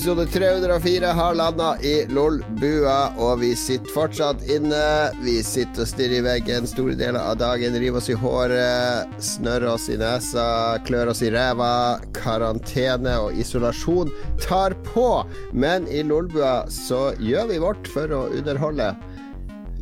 Episode 304 har landa i LOL-bua, og vi sitter fortsatt inne. Vi sitter og stirrer i veggen store deler av dagen, river oss i håret, snørrer oss i nesa, klør oss i ræva. Karantene og isolasjon tar på, men i LOL-bua så gjør vi vårt for å underholde.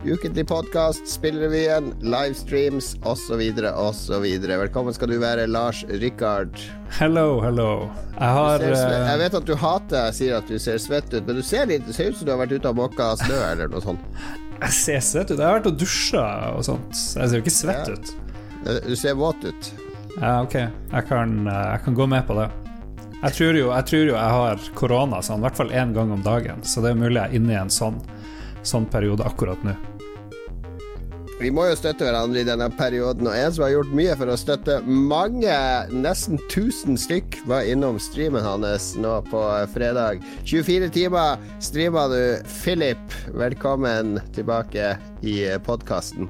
Ukentlig podkast, spillrevyen, livestreams osv. osv. Velkommen skal du være, Lars Rikard. Hello, hello. Jeg har Jeg, eh, jeg vet at du hater jeg sier at du ser svett ut, men du ser, litt, ser ut som du har vært ute og måka snø eller noe sånt. Jeg ser svett ut. Jeg har vært og dusja og sånt. Jeg ser jo ikke svett Ja. ut. Du ser våt ut. Ja, ok. Jeg kan, eh, jeg kan gå med på det. Jeg tror jo jeg, tror jo jeg har korona sånn, i hvert fall én gang om dagen, så det er mulig jeg er inne i en sånn, sånn periode akkurat nå. Vi må jo støtte hverandre i denne perioden, og en som har gjort mye for å støtte mange, nesten 1000 stykk, var innom streamen hans nå på fredag. 24 timer streama du. Philip, velkommen tilbake i podkasten.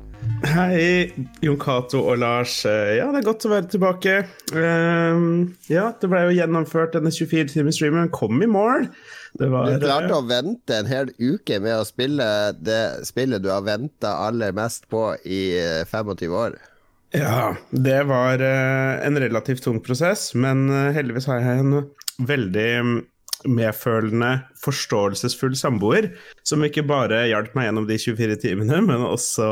Hei, Jon Cato og Lars. Eh, Ja, det er godt å være tilbake. Um, ja, det ble jo gjennomført denne 24-timersstreamen. Kom i mål. Det var Du klarte å vente en hel uke med å spille det spillet du har venta aller mest på i eh, 25 år. Ja, det var eh, en relativt tung prosess, men eh, heldigvis har jeg en veldig mm, medfølende, forståelsesfull samboer, som ikke bare hjalp meg gjennom de 24 timene, men også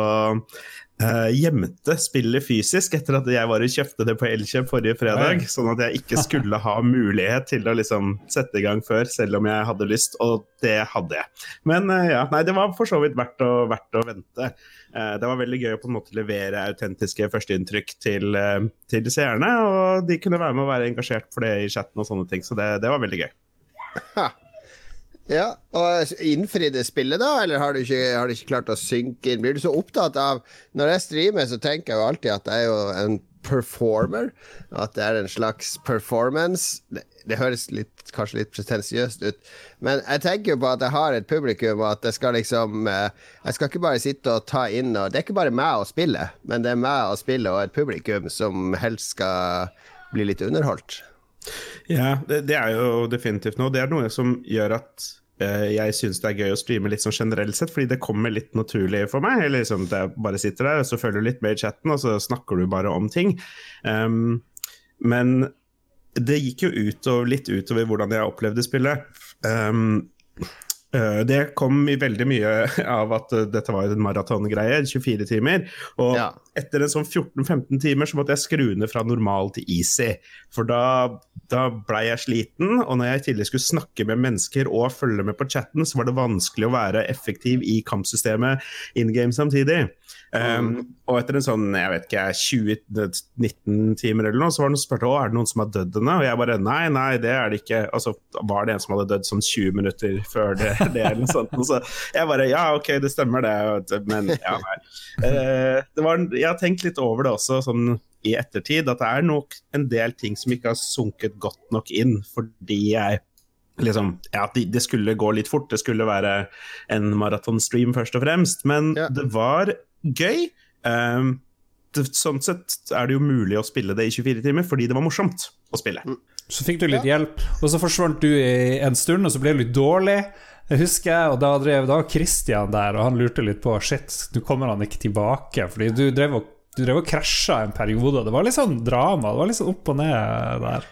eh, gjemte spillet fysisk etter at jeg var og kjøpte det på Elkjøp forrige fredag, Oi. sånn at jeg ikke skulle ha mulighet til å liksom sette i gang før, selv om jeg hadde lyst, og det hadde jeg. Men uh, ja, nei, det var for så vidt verdt å, verdt å vente. Uh, Det var veldig gøy å på en måte levere autentiske førsteinntrykk til, til seerne, og de kunne være med og være engasjert for det i chatten og sånne ting, så det, det var veldig gøy. Ja, og innfridde spillet da, eller har du, ikke, har du ikke klart å synke inn? Blir du så opptatt av Når jeg streamer, så tenker jeg jo alltid at jeg er jo en performer. At det er en slags performance. Det, det høres litt, kanskje litt pretensiøst ut, men jeg tenker jo på at jeg har et publikum, og at jeg skal liksom eh, Jeg skal ikke bare sitte og ta inn og Det er ikke bare meg å spille, men det er meg å spille og et publikum som helst skal bli litt underholdt. Ja, det, det er jo definitivt noe. Det er noe som gjør at uh, jeg syns det er gøy å streame litt sånn generelt sett, fordi det kommer litt naturlig for meg. Eller liksom, jeg bare sitter der, og så følger du litt med i chatten, og så snakker du bare om ting. Um, men det gikk jo utover, litt utover hvordan jeg opplevde spillet. Um, det kom i veldig mye av at eh, dette var en maratongreie, 24 timer. Og Ja. etter en sånn 14-15 timer så måtte jeg skru ned fra normal til easy. For da, da blei jeg sliten, og når jeg i tillegg skulle snakke med mennesker og følge med på chatten, så var det vanskelig å være effektiv i kampsystemet in game samtidig. Um, og etter en sånn jeg vet ikke, 20-19 timer eller noe, så var det noen som spurte er det noen som har dødd ennå. Og jeg bare nei, nei, det er det ikke. Og så var det en som hadde dødd sånn 20 minutter før det, det eller noe sånt. Og så jeg bare ja, ok, det stemmer det, men ja, nei. Uh, det var, jeg har tenkt litt over det også, sånn i ettertid, at det er nok en del ting som ikke har sunket godt nok inn, fordi jeg liksom, ja, det, de skulle gå litt fort, det skulle være en maratonstream først og fremst, men Ja. det var gøy. Um, det, sånn sett er det jo mulig å spille det i 24 timer, fordi det var morsomt å spille. Så fikk du litt hjelp, og så forsvant du i en stund, og så ble du litt dårlig. Jeg husker jeg, og da drev da Christian der, og han lurte litt på Shit, nå kommer han ikke tilbake. Fordi du drev og, du drev og krasja en periode. Det var litt sånn drama. Det var litt sånn opp og ned der.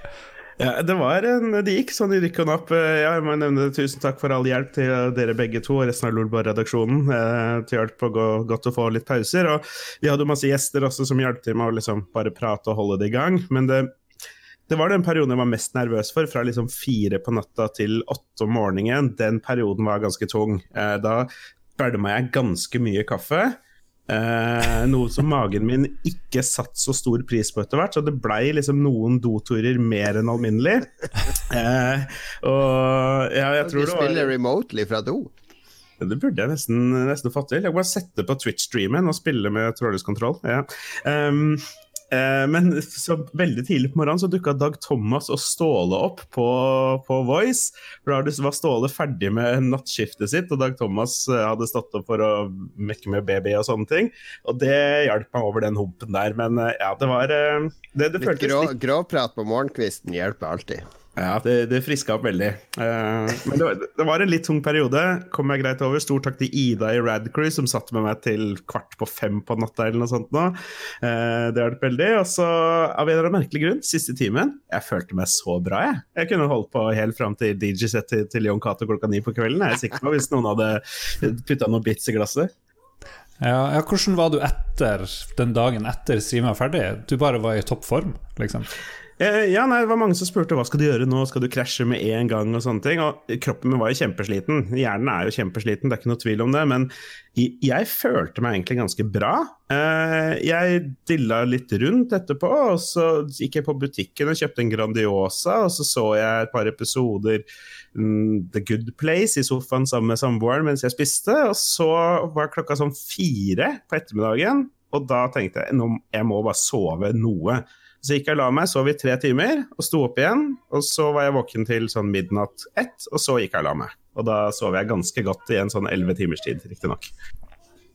Ja, det, var en, det gikk sånn i rykk og napp. Eh, Ja, jeg må nevne Tusen takk for all hjelp til dere begge to og resten av Lolbua-redaksjonen. Eh, til hjelp og gå- godt å få litt pauser. Og vi hadde masse gjester også som hjalp til med å liksom bare prate og holde det i gang. Men det, det var den perioden jeg var mest nervøs for, fra liksom fire på natta til åtte om morgenen. Den perioden var ganske tung. Eh, da bælma jeg ganske mye kaffe. Eh, noe som magen min ikke satt så stor pris på etter hvert, så det blei liksom noen doturer mer enn alminnelig. Eh, og ja, jeg Du tror det var spiller remotely fra do. det burde jeg nesten, nesten fått til. Jeg kan bare sette på Twitch-streamen og spille med trådløs kontroll. Ja. Um, eh, men så veldig tidlig på morgenen så dukka Dag Thomas og Ståle opp på, på Voice. For Da var Ståle ferdig med nattskiftet sitt, og Dag Thomas eh, hadde stått opp for å mekke med baby og sånne ting. Og det hjalp meg over den humpen der. Men eh, ja, det var Det, Det, føltes Litt grå, grå, prat på morgenkvisten hjelper alltid. Ja, det, det friska opp veldig. Uh, men det var, det var, en litt tung periode. Kom jeg greit over. Stor takk til Ida i Radcrew som satt med meg til kvart på fem på natta eller noe sånt nå. Uh, det hjalp veldig. Og så, av en eller annen merkelig grunn, siste timen Jeg følte meg så bra, jeg. Jeg kunne holdt på helt fram til DJ-settet til, til John Cato klokka ni på kvelden. Jeg er sikker på hvis noen hadde putta noen bits i glasset. Ja, ja, hvordan var du etter den dagen etter streamen ferdig? Du bare var i toppform, liksom? Eh, ja, nei, Det var mange som spurte hva skal du gjøre nå, skal du krasje med en gang og sånne ting. Og kroppen min var jo kjempesliten. Hjernen er jo kjempesliten, det er ikke noe tvil om det. Men jeg følte meg egentlig ganske bra. Eh, jeg dilla litt rundt etterpå, og så gikk jeg på butikken og kjøpte en Grandiosa, og så så jeg et par episoder mm, The Good Place i sofaen sammen med samboeren mens jeg spiste. Og så var klokka sånn fire på ettermiddagen, og da tenkte jeg nå, jeg må bare sove noe. Så gikk jeg og la meg, sov i tre timer og sto opp igjen. Og så var jeg våken til sånn midnatt ett, og så gikk jeg og la meg. Og da sov jeg ganske godt i en sånn elleve timers tid, riktignok.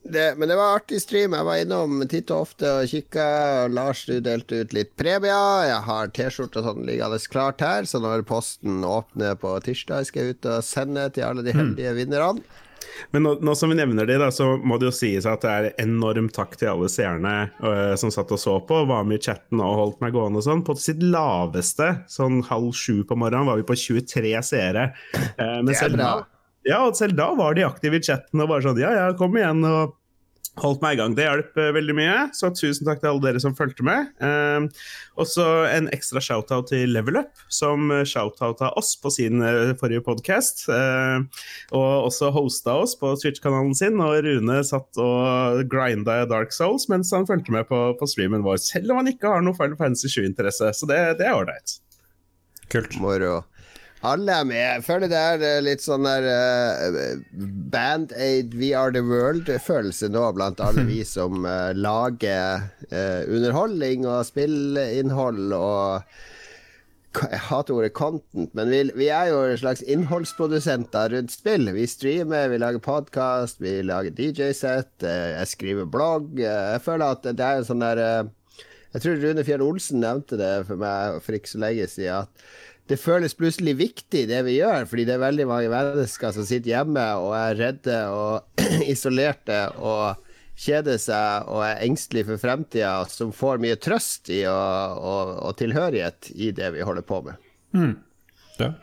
men det var artig stream. Jeg var innom titt og ofte og kikka. Lars, du delte ut litt premier. Jeg har T-skjorte og sånn liggende klart her, så når posten åpner på tirsdag, skal jeg ut og sende til alle de heldige vinnerne. Men nå, nå, som vi nevner det, da, så må det jo sies at det er enorm takk til alle seerne uh, som satt og så på, var med i chatten og holdt meg gående og sånn. På sitt laveste, sånn halv sju på morgenen, var vi på 23 seere. Uh, men selv da, ja, og selv da var de aktive i chatten og bare sånn Ja, ja, kom igjen. og holdt meg i gang. Det hjalp uh, veldig mye, så tusen takk til alle dere som fulgte med. Uh, også en ekstra shout-out til Level Up, som shout-outa oss på sin uh, forrige podkast. og også hosta oss på Twitch-kanalen sin, og Rune satt og grinda Dark Souls mens han fulgte med på, på, streamen vår, selv om han ikke har noe Final Fantasy 7-interesse. Så det, det er ålreit. Kult. Moro. Alle er med. Jeg føler det er eh, litt sånn der uh, Band-Aid, We Are The World-følelse nå blant alle vi som uh, lager uh, underholdning og spillinnhold og jeg hater ordet content, men vi, vi, er jo slags innholdsprodusenter rundt spill. Vi streamer, vi lager podkast, vi lager DJ-sett, jeg skriver blogg. Jeg føler at det er en sånn der Jeg tror Rune Fjell Olsen nevnte det for meg for ikke så lenge siden. at det føles plutselig viktig, det vi gjør, fordi det er veldig mange mennesker som sitter hjemme og er redde og isolerte og kjeder seg og er engstelige for fremtida, som får mye trøst i og, og, og, tilhørighet i det vi holder på med. Mm. Ja.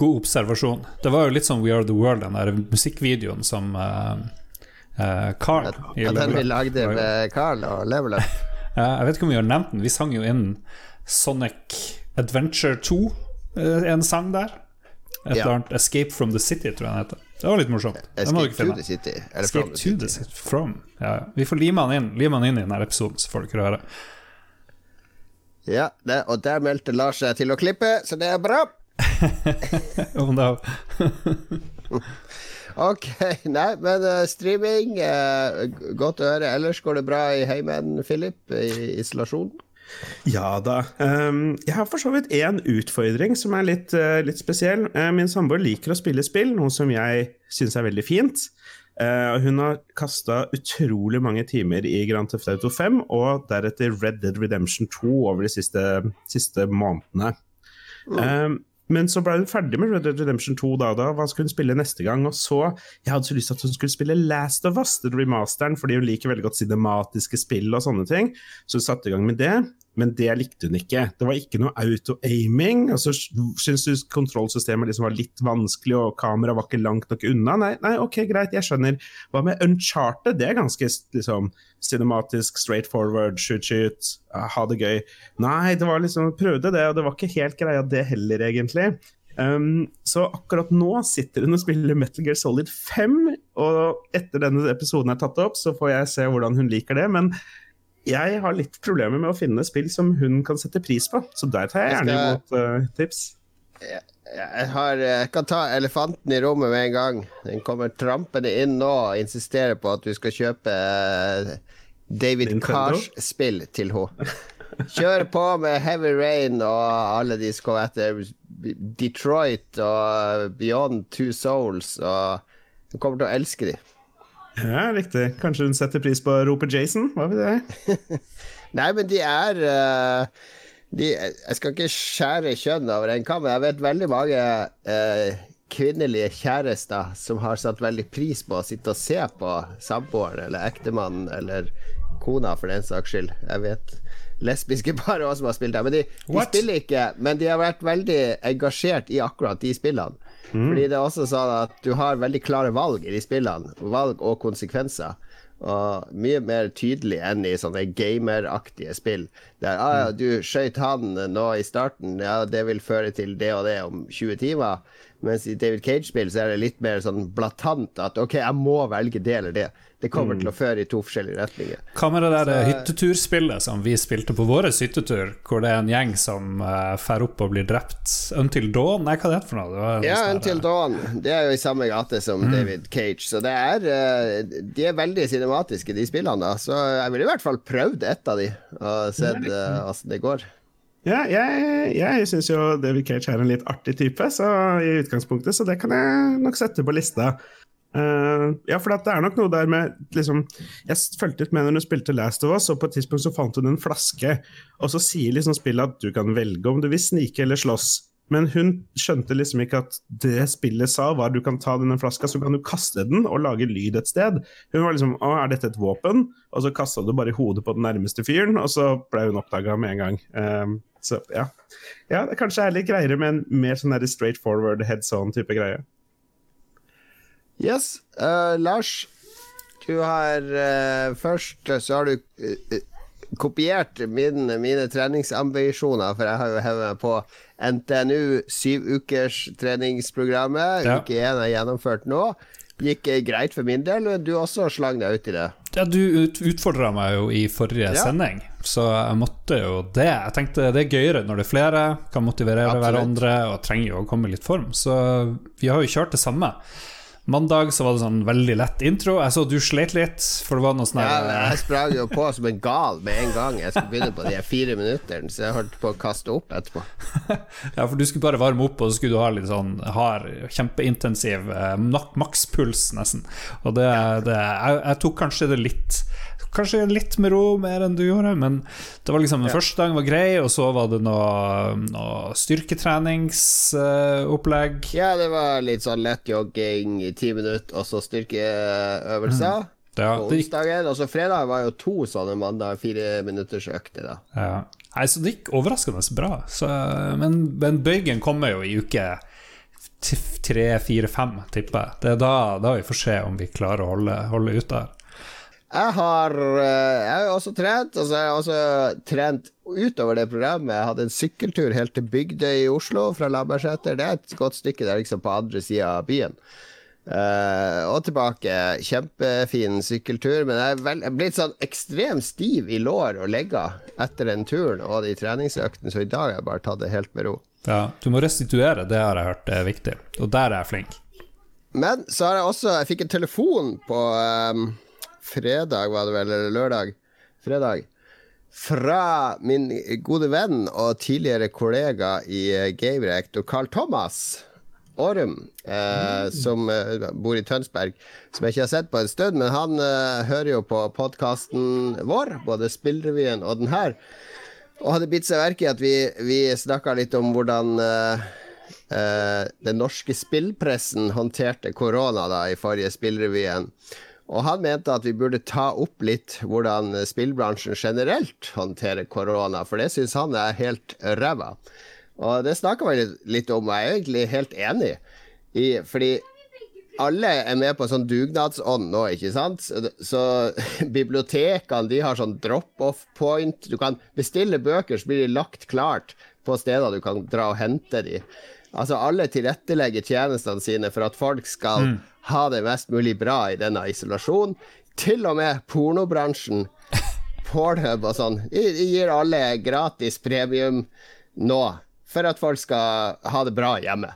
God observasjon. Det var jo litt som We Are The World, den der musikkvideoen som uh, uh, Carl Ja, den vi lagde med Carl og Level Up. jeg vet ikke om vi har nevnt den. Vi sang jo inn Sonic Adventure 2, eh, en sang der. Et eller annet Escape from the City, tror jeg den heter. Det var litt morsomt. Escape to the City. Escape to the City. From. Ja, vi får lime den inn Lime den inn i denne episoden, så får dere høre. Ja, det, og der meldte Lars seg til å klippe, så det er bra. Om det ok, nei, men uh, streaming, uh, godt høre. Ellers går det bra i heimen, Philip, i isolasjonen? Ja da. Um, jeg har for så vidt én utfordring som er litt, uh, litt spesiell. Uh, min samboer liker å spille spill, noe som jeg syns er veldig fint. Uh, hun har kasta utrolig mange timer i Grand Theft Auto 5 og deretter Red Dead Redemption 2 over de siste, siste månedene. Mm. Um, men så ble hun ferdig med Red Dead Redemption 2 da, da. Hva skulle hun spille neste gang? Og så Jeg hadde så lyst til at hun skulle spille Last of Us, den remasteren, fordi hun liker veldig godt cinematiske spill og sånne ting. Så hun satte i gang med det men det likte hun ikke. Det var ikke noe auto-aiming. Altså, Syns du kontrollsystemet liksom var litt vanskelig, og kameraet var ikke langt nok unna? Nei, nei, ok, greit, jeg skjønner. Hva med Uncharted? Det er ganske liksom cinematisk, straight forward, shoot, shoot, ah, ha det gøy. Nei, det var liksom Prøvde det, og det var ikke helt greia, det heller, egentlig. Um, så akkurat nå sitter hun og spiller Metal Gear Solid 5, og etter denne episoden er tatt opp, så får jeg se hvordan hun liker det. Men jeg har litt problemer med å finne spill som hun kan sette pris på, så der tar jeg gjerne imot uh, tips. Jeg, jeg, har, jeg, kan ta elefanten i rommet med en gang. Den kommer trampende inn nå og insisterer på at du skal kjøpe uh, David Cars-spill til henne. Kjør på med Heavy Rain og alle de som kommer etter. Detroit og Beyond Two Souls. Og hun kommer til å elske dem ja, riktig. Kanskje hun setter pris på å rope Jason? Hva vet jeg? Nei, men de er uh, de, Jeg skal ikke skjære kjønn over en kam, men jeg vet veldig mange uh, kvinnelige kjærester som har satt veldig pris på å sitte og se på samboeren eller ektemannen eller kona, for den saks skyld. Jeg vet lesbiske par også som har spilt der. Men de, de spiller ikke, men de har vært veldig engasjert i akkurat de spillene. Mm. Fordi det er også sånn at du har veldig klare valg i de spillene. Valg og konsekvenser. Og mye mer tydelig enn i sånne gameraktige spill. Der ah, ja, du skøyt han nå i starten, ja, det vil føre til det og det om 20 timer. Mens i David Cage-spill så er det litt mer sånn blatant at ok, jeg må velge det eller det. Det kommer mm. til å føre i to forskjellige retninger. Hva med det der så, hytteturspillet som vi spilte på vår hyttetur, hvor det er en gjeng som uh, fer opp og blir drept? Until Dawn? Nei, hva er det for noe? Det ja, Until Dawn. Det er jo i samme gate som mm. David Cage. Så det er uh, De er veldig cinematiske, de spillene. da Så jeg ville i hvert fall prøvd ett av de og sett uh, åssen det går. Ja, jeg, jeg syns jo David Cage er en litt artig type så i utgangspunktet, så det kan jeg nok sette på lista. Uh, ja, for det er nok noe der med liksom, Jeg fulgte litt med når du spilte Last of Us, og på et tidspunkt så fant hun en flaske, og så sier liksom spillet at du kan velge om du vil snike eller slåss. Men hun skjønte liksom ikke at det spillet sa, var du kan ta denne flaska, så kan du kaste den og lage lyd et sted. Hun var liksom Å, er dette et våpen? Og så kasta du bare i hodet på den nærmeste fyren, og så ble hun oppdaga med en gang. Um, så ja. ja. Det kanskje er litt greiere med en mer sånn straight forward heads on-type greie. Yes. Uh, Lars, du har uh, Først så har du uh, kopiert min, mine treningsambisjoner, for jeg har jo hevet meg på NTNU syv ukers treningsprogrammet. Ja. Uke én er gjennomført nå. Gikk greit for min del, men du også slang deg ut i det. Ja, du ut, utfordra meg jo i forrige ja. sending, så jeg måtte jo det. Jeg tenkte det er gøyere når det er flere, kan motivere Absolutt. hverandre og trenger jo å komme i litt form. Så vi har jo kjørt det samme. Mandag så var det sånn veldig lett intro. Jeg så du slet litt, for det var noe sånn Ja, jeg sprang jo på som en gal med en gang jeg skulle begynne på de fire minuttene, så jeg holdt på å kaste opp etterpå. ja, for du skulle bare varme opp, og så skulle du ha litt sånn hard, kjempeintensiv eh, makspuls, nesten. Og det, det jeg, jeg tok kanskje det litt Kanskje litt med ro, mer enn du gjorde, men det var liksom den ja. første dagen var grei, og så var det noe, noe styrketreningsopplegg. Uh, ja, det var litt sånn lett jogging i ti minutter, og så styrkeøvelser. Mm. Ja, på onsdagen. Og så fredag var jo to sånne mandag fire minutters økter, da. Ja. Nei, så det gikk overraskende bra. Så, men, men bøygen kommer jo i uke tre, fire, fem, tipper jeg. Det er da, da vi får se om vi klarer å holde, holde ut der. Jeg har, eh, jeg har også trent, og så har jeg også trent utover det programmet. Jeg hadde en sykkeltur helt til Bygdøy i Oslo fra Lambertseter. Det er et godt stykke, det er liksom på andre sida av byen. Uh, og tilbake. Kjempefin sykkeltur, men jeg er, vel, jeg er blitt sånn ekstremt stiv i lår og legger etter den turen og de treningsøktene, så i dag har jeg bare tatt det helt med ro. Ja, Du må restituere, det har jeg hørt er viktig, og der er jeg flink. Men så har jeg også Jeg fikk en telefon på um, fredag, var det vel, eller lørdag? Fredag. Fra min gode venn og tidligere kollega i Game Reactor, Carl Thomas Årum, eh, mm. som eh, bor i Tønsberg, som jeg ikke har sett på en stund. Men han eh, hører jo på podkasten vår, både Spillrevyen og den her, og hadde bitt seg merke i at vi, vi snakka litt om hvordan eh, eh, den norske spillpressen håndterte korona da i forrige Spillrevyen. Og han mente at vi burde ta opp litt hvordan spillbransjen generelt håndterer korona, for det syns han er helt ræva. Og det snakka vi litt om, og jeg er egentlig helt enig i, fordi alle er med på sånn dugnadsånd nå, ikke sant? Så bibliotekene de har sånn drop-off point. Du kan bestille bøker, så blir de lagt klart på steder du kan dra og hente de. Altså alle tilrettelegger tjenestene sine for at folk skal mm. ha det mest mulig bra i denne isolasjonen. Til og med pornobransjen, Pornhub og sånn, gir alle gratis premium nå for at folk skal ha det bra hjemme.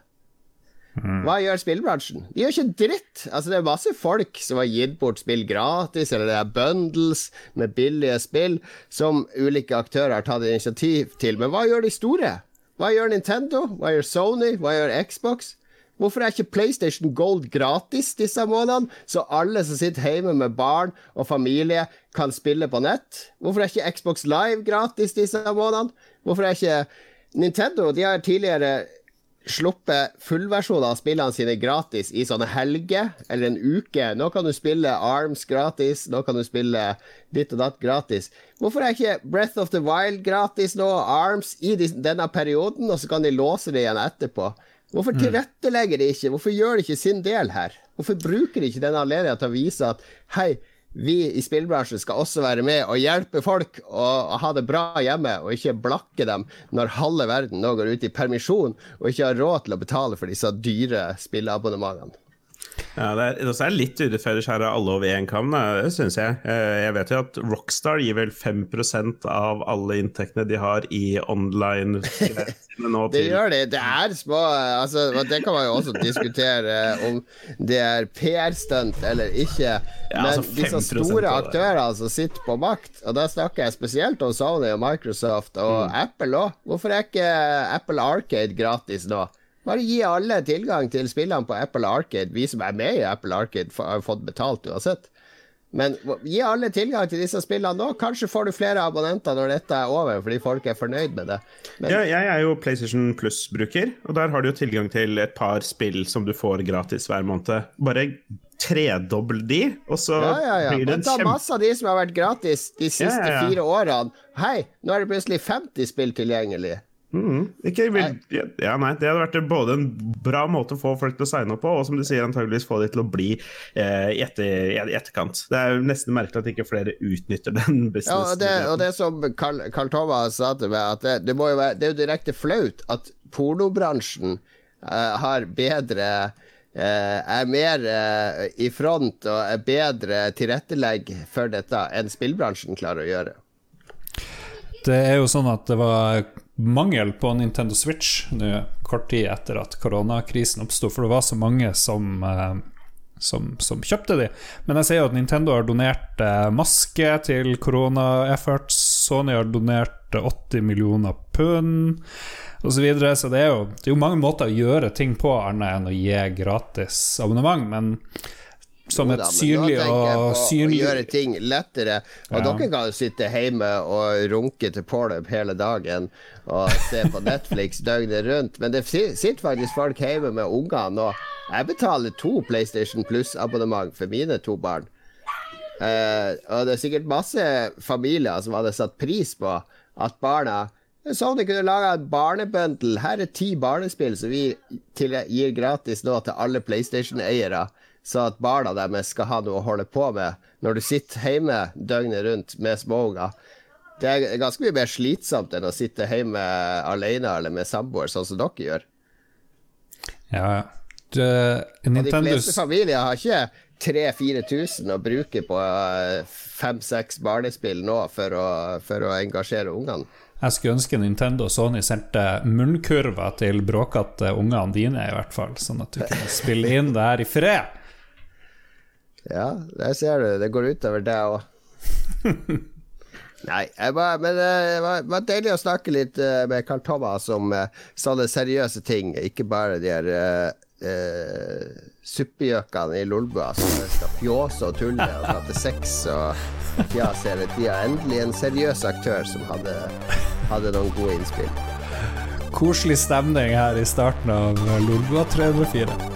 Mm. Hva gjør spillbransjen? De gjør ikke dritt. Altså, det er masse folk som har gitt bort spill gratis, eller det er bundles med billige spill som ulike aktører har tatt initiativ til. Men hva gjør de store? Hva gjør Nintendo? Hva gjør Sony? Hva gjør Xbox? Hvorfor er ikke PlayStation Gold gratis disse månedene, så alle som sitter hjemme med barn og familie, kan spille på nett? Hvorfor er ikke Xbox Live gratis disse månedene? Hvorfor er ikke Nintendo De har tidligere sluppet fullversjoner av spillene sine gratis i sånne helger eller en uke. Nå kan du spille Arms gratis, nå kan du spille ditt og datt gratis. Hvorfor er ikke Breath of the Wild gratis nå, Arms, i denne perioden, og så kan de låse det igjen etterpå? Hvorfor tilrettelegger de ikke? Hvorfor gjør de ikke sin del her? Hvorfor bruker de ikke denne anledningen til å vise at hei, vi i spillbransjen skal også være med og hjelpe folk å ha det bra hjemme, og ikke blakke dem når halve verden nå går ut i permisjon og ikke har råd til å betale for disse dyre spilleabonnementene. Ja, det er, også er litt urettferdig skjære alle over én kam, syns jeg. Eh, jeg vet jo at Rockstar gir vel 5% av alle inntektene de har i online Det gjør de. Det er små altså, Det kan man jo også diskutere om det er PR-stunt eller ikke. Men ja, altså disse store aktørene som sitter på makt, og da snakker jeg spesielt om Sony og Microsoft og mm. Apple òg. Hvorfor er ikke Apple Arcade gratis nå? Bare gi alle tilgang til spillene på Apple Arcade. Vi som er med i Apple Arcade, har fått betalt uansett. Men gi alle tilgang til disse spillene nå. Kanskje får du flere abonnenter når dette er over, fordi folk er fornøyd med det. Men... Ja, jeg er jo PlayStation Plus-bruker, og der har du jo tilgang til et par spill som du får gratis hver måned. Bare tredobbel de, og så ja, ja, ja. blir det en kjempe... Ta masse av de som har vært gratis de siste fire årene. Hei, nå er det plutselig 50 spill tilgjengelig. Mm, vil, ja, nei, det hadde vært både en bra måte å få folk til å signe opp på, og som du sier, antageligvis få de til å bli eh, i, etter, etterkant. Det er jo nesten merkelig at ikke flere utnytter den businessen. Ja, og, det, og det som Carl, Karl Thomas sa til meg, at det, det, være, det, er jo direkte flaut at pornobransjen eh, har bedre eh, er mer uh, i front og er bedre tilrettelegg for dette enn spillbransjen klarer å gjøre. Det er jo sånn at det var mangel på Nintendo Switch nå kort tid etter at koronakrisen oppsto, for det var så mange som, eh, som, som kjøpte de. Men jeg ser jo at Nintendo har donert eh, maske til korona-efforts. Sony har donert 80 millioner pund osv. Så, videre. så det er, jo, det er jo mange måter å gjøre ting på, annet enn å gi gratis abonnement. Men som et synlig og synlig Å gjøre ting lettere. Og ja. dere kan jo sitte hjemme og runke til Pornhub hele dagen og se på Netflix døgnet rundt, men det sitter faktisk folk hjemme med unger nå. Jeg betaler to PlayStation Plus-abonnement for mine to barn. Uh, og det er sikkert masse familier som hadde satt pris på at barna Sånn de kunne laga en barnebundle. Her er ti barnespill som vi gir gratis nå til alle PlayStation-eiere så at barna deres skal ha noe å holde på med når du sitter hjemme døgnet rundt med småunger. Det er ganske mye mer slitsomt enn å sitte hjemme alene eller med samboer, sånn som dere gjør. Ja, det, Og De fleste familier har ikke 3000-4000 å bruke på eh, fem-seks barnespill nå for å, for å engasjere ungene. Jeg skulle ønske Nintendo og Sony sendte munnkurver til bråkete ungene dine, i hvert fall, sånn at du kunne spille inn det her i fred. Ja, der ser du. Det går utover deg òg. Nei, bare, men eh, det var, var, deilig å snakke litt uh, med Carl Thomas om uh, sånne seriøse ting, ikke bare de her uh, uh, suppegjøkene i Lolbua som skal fjåse og tulle og prate sex og fjas hele tida. Endelig en seriøs aktør som hadde, hadde noen gode innspill. Koselig stemning her i starten av Lolbua 304.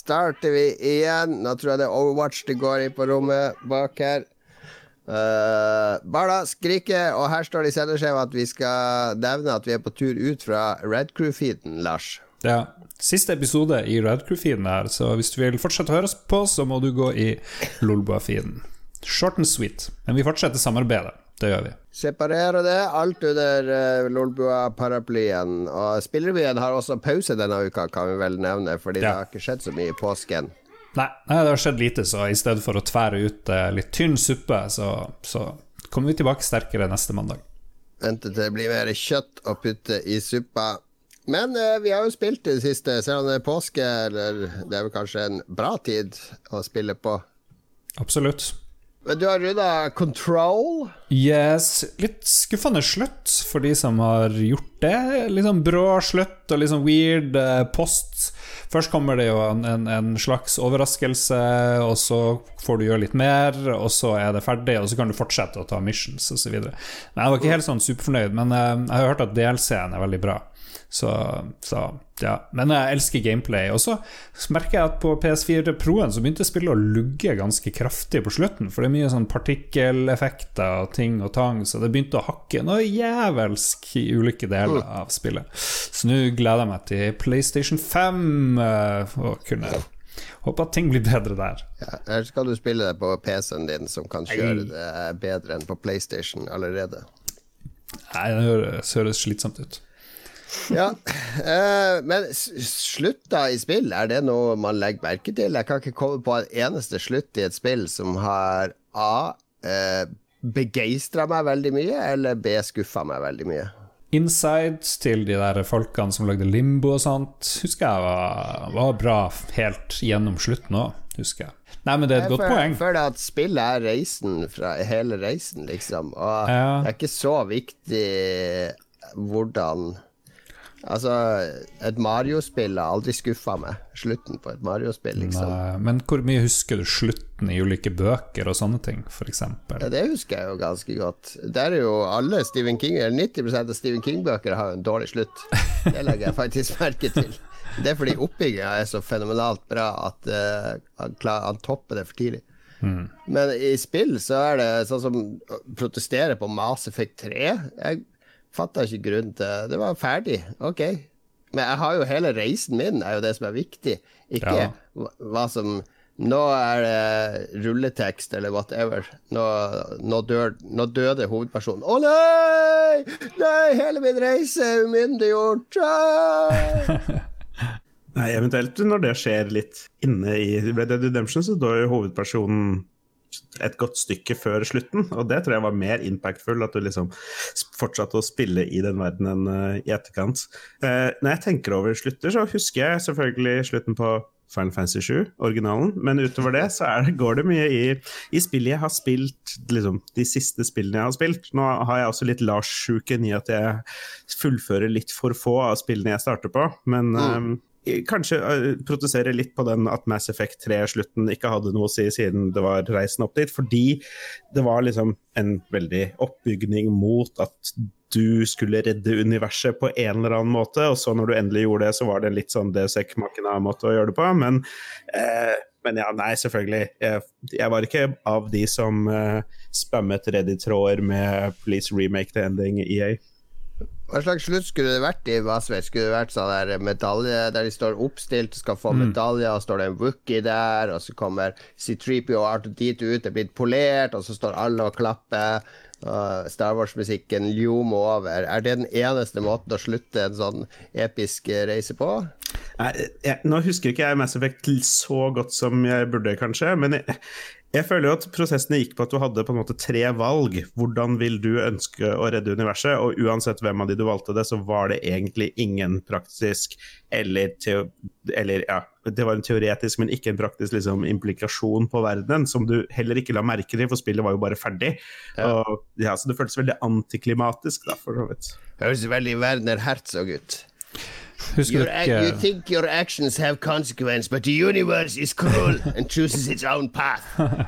starter vi igjen. Nå tror jeg det er Overwatch det går i på rommet bak her. Uh, Barda skriker, og her står det i sendeskjeva at vi skal nevne at vi er på tur ut fra Red Crew-feeden, Lars. Ja. Siste episode i Red Crew-feeden her, så hvis du vil fortsette å høre på, så må du gå i Lolbua-feeden. Short and sweet. Men vi fortsetter samarbeidet. Det gjør vi. Separere det, alt under uh, Lolbua-paraplyen. Og Spillerbyen har også pause denne uka, kan vi vel nevne, fordi Ja. det har ikke skjedd så mye i påsken. Nei, nei, det har skjedd lite, så i stedet for å tvære ut uh, litt tynn suppe, så, så kommer vi tilbake sterkere neste mandag. Vente til det blir mer kjøtt å putte i suppa. Men eh, vi har jo spilt i det siste, selv om det er påske, eller det er vel kanskje en bra tid å spille på. Absolutt. Men du har runda Control. Yes. Litt skuffende slutt for de som har gjort det. Litt sånn brå slutt og litt sånn weird eh, post. Først kommer det jo en, en, en slags overraskelse, og så får du gjøre litt mer, og så er det ferdig, og så kan du fortsette å ta missions osv. Jeg var ikke helt sånn superfornøyd, men eh, jeg har hørt at DLC-en er veldig bra. Så, så ja. Men jeg elsker gameplay. Og så merker jeg at på PS4 Pro-en så begynte spillet å lugge ganske kraftig på slutten, for det er mye sånn partikkeleffekter og ting og tang, så det begynte å hakke noe jævelsk i ulike deler av spillet. Så nå gleder jeg meg til PlayStation 5 eh, og kunne håpe at ting blir bedre der. Ja, eller skal du spille det på PC-en din, som kan kjøre det bedre enn på PlayStation allerede. Nei, det høres slitsomt ut. Ja, eh, Men slutta i spill, er det noe man legger merke til? Jeg kan ikke komme på en eneste slutt i et spill som har A. Eh, Begeistra meg veldig mye, eller B. Skuffa meg veldig mye. Insides til de der folkene som lagde Limbo og sånt, husker jeg var, var bra helt gjennom slutten òg, husker jeg. Nei, men det er et godt Jeg poeng. føler at spillet er reisen fra hele reisen, liksom. Og Ja. det er ikke så viktig hvordan Altså, et Mario-spill har aldri skuffa meg. Slutten på et Mario-spill, liksom. Nei, men hvor mye husker du slutten i ulike bøker og sånne ting, f.eks.? Ja, det husker jeg jo ganske godt. Der er jo alle Stephen King Eller 90% av Stephen King-bøker har jo en dårlig slutt. Det legger jeg faktisk merke til. Det er fordi oppbygginga er så fenomenalt bra at uh, han, klar, han topper det for tidlig. Men i spill så er det sånn som å protestere på Mass Effect 3. Jeg fatta ikke grunnen til Det var ferdig, ok. Men jeg har jo hele reisen min, er jo det som er viktig. Ikke Ja. hva, som Nå er det rulletekst eller whatever. Nå, nå, dør, nå døde hovedpersonen. Å nei! Nei, hele min reise er umyndiggjort! Nei, eventuelt når det skjer litt inne i Red Dead Redemption, så dør jo hovedpersonen et godt stykke før slutten, og det tror jeg var mer impactful, at du liksom fortsatte å spille i den verdenen uh, i etterkant. Uh, når jeg tenker over slutter, så husker jeg selvfølgelig slutten på Final Fantasy 7, originalen, men utover det så er det, går det mye i, i spillet jeg har spilt, liksom de siste spillene jeg har spilt. Nå har jeg også litt Lars-sjuken i at jeg fullfører litt for få av spillene jeg starter på, men Mm. Eh, kanskje uh, protestere litt på den at Mass Effect 3-slutten ikke hadde noe å si siden det var reisen opp dit, fordi det var liksom en veldig oppbygning mot at du skulle redde universet på en eller annen måte, og så når du endelig gjorde det, så var det en litt sånn Desek-makina måte å gjøre det på, men eh, men ja, nei, selvfølgelig. Jeg, jeg var ikke av de som eh, spammet Reddit-tråder med Police remake the ending' EA. Hva slags slutt skulle det vært i Vasveit? Skulle det vært sånn der medalje der de står oppstilt og skal få medaljer, og står det en Wookie der, og så kommer C3PO og R2D2 ut, det er blitt polert, og så står alle og klapper, og Star Wars-musikken ljomer over. Er det den eneste måten å slutte en sånn episk reise på? Nei, jeg, nå husker ikke jeg Mass Effect så godt som jeg burde, kanskje. Men jeg, jeg føler jo at prosessene gikk på at du hadde på en måte tre valg. Hvordan vil du ønske å redde universet? Og uansett hvem av de du valgte det, så var det egentlig ingen praktisk eller, eller ja, det var en teoretisk, men ikke en praktisk liksom, implikasjon på verdenen, som du heller ikke la merke til, for spillet var jo bare ferdig. Ja. Og, ja, så det føltes veldig antiklimatisk, da, for så vidt. Høres veldig Werner Herzog ut. Husker du ac- you think your actions have consequence, but the universe is cruel and chooses its own path.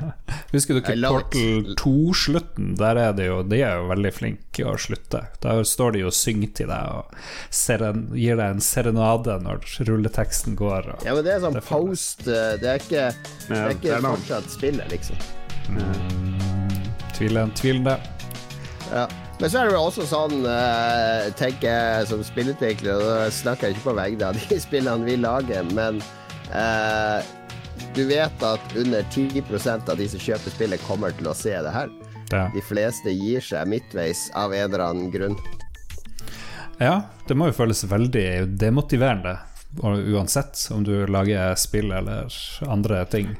Husker du ikke Portal 2-slutten? Der er det jo De er jo veldig flinke å slutte. Der står de og synger til deg og seren, gir deg en serenade når rulleteksten går. Og, Ja, men det er sånn Det post eh, Det er ikke, det er ikke ja, fortsatt spillet, liksom. Tviler tvilen det. Ja. Men så er det vel også sånn, uh, tenker jeg som spillutvikler, og da snakker jeg ikke på vegne av de spillene vi lager, men uh, du vet at under 10% av de som kjøper spillet, kommer til å se det her. Ja. De fleste gir seg midtveis av en eller annen grunn. Ja, det må jo føles veldig demotiverende, uansett om du lager spill eller andre ting.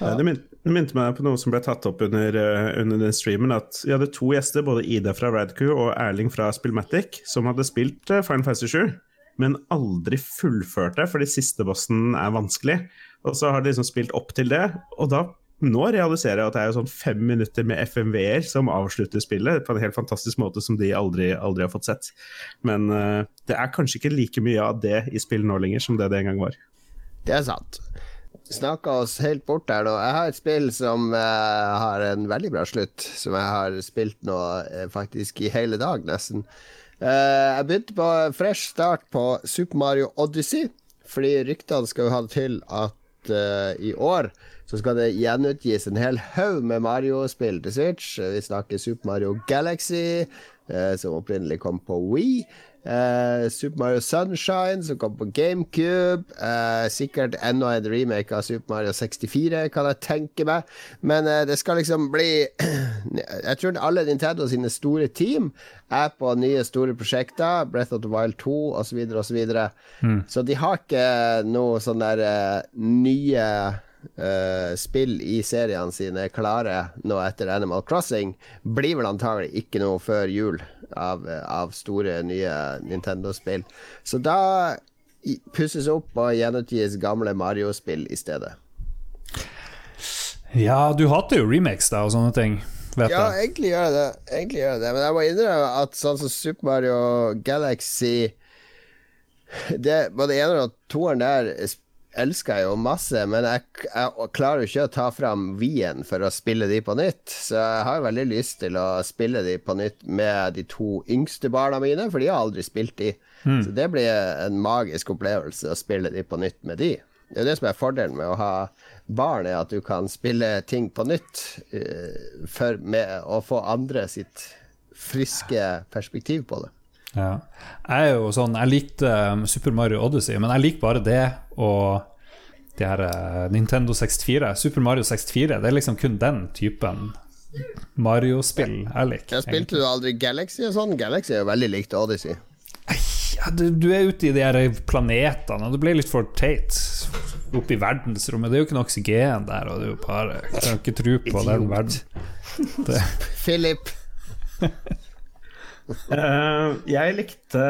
Ja. Det minte meg på noe som ble tatt opp under, uh, under den streamen. At vi hadde to gjester, både Ida fra Radcrew og Erling fra Spillmatic, som hadde spilt uh, Final Fantasy 7, men aldri fullført det fordi siste bossen er vanskelig. Og så har de liksom spilt opp til det, og da nå realiserer jeg at det er sånn fem minutter med FMV-er som avslutter spillet på en helt fantastisk måte som de aldri, aldri har fått sett. Men uh, det er kanskje ikke like mye av det i spill nå lenger som det det en gang var. Det er sant. Snakka oss helt bort der nå. Jeg har et spill som uh, har en veldig bra slutt, som jeg har spilt nå uh, faktisk i hele dag, nesten. jeg begynte på fresh start på Super Mario Odyssey, fordi ryktene skal jo ha til at i år så skal det gjenutgis en hel haug med Mario-spill til Switch. Vi snakker Super Mario Galaxy, som opprinnelig kom på Wii. Uh, Super Mario Sunshine, som kom på GameCube. Uh, sikkert enda en remake av Super Mario 64, kan jeg tenke meg. Men uh, det skal liksom bli Jeg tror alle Nintendo sine store team er på nye store prosjekter. Breath of the Wild 2 osv. osv. Mm. Så de har ikke noe sånn der nye uh, spill i seriene sine klare nå etter Animal Crossing, blir vel antagelig ikke noe før jul av, av store, nye Nintendo-spill. Så da pusses opp og gjenutgis gamle Mario-spill i stedet. Ja, du hater jo remakes da og sånne ting. Vet ja, jeg. egentlig gjør jeg det. Egentlig gjør jeg det. Men jeg må innrømme at sånn som Super Mario Galaxy det, Både eneren og toeren der elsker jeg jo masse, men jeg, jeg klarer jo ikke å ta fram Wien for å spille de på nytt. Så jeg har veldig lyst til å spille de på nytt med de to yngste barna mine, for de har aldri spilt de. Mm. Så det blir en magisk opplevelse å spille de på nytt med de. Det er det som er fordelen med å ha barn, er at du kan spille ting på nytt uh, for med å få andre sitt friske perspektiv på det. Ja. Jeg er jo sånn Jeg likte um, Super Mario Odyssey, men jeg liker bare det og de her uh, Nintendo 64. Super Mario 64, det er liksom kun den typen Mario-spill jeg liker. Jeg spilte du aldri Galaxy og sånn? Galaxy er jo veldig likt Odyssey. Ja, du, du, er ute i de her planetene, og det blir litt for teit. Oppe i verdensrommet. Det er jo ikke noe oksygen der, og det er jo bare kan ikke tro på den verden. Det. Philip. Uh, jeg likte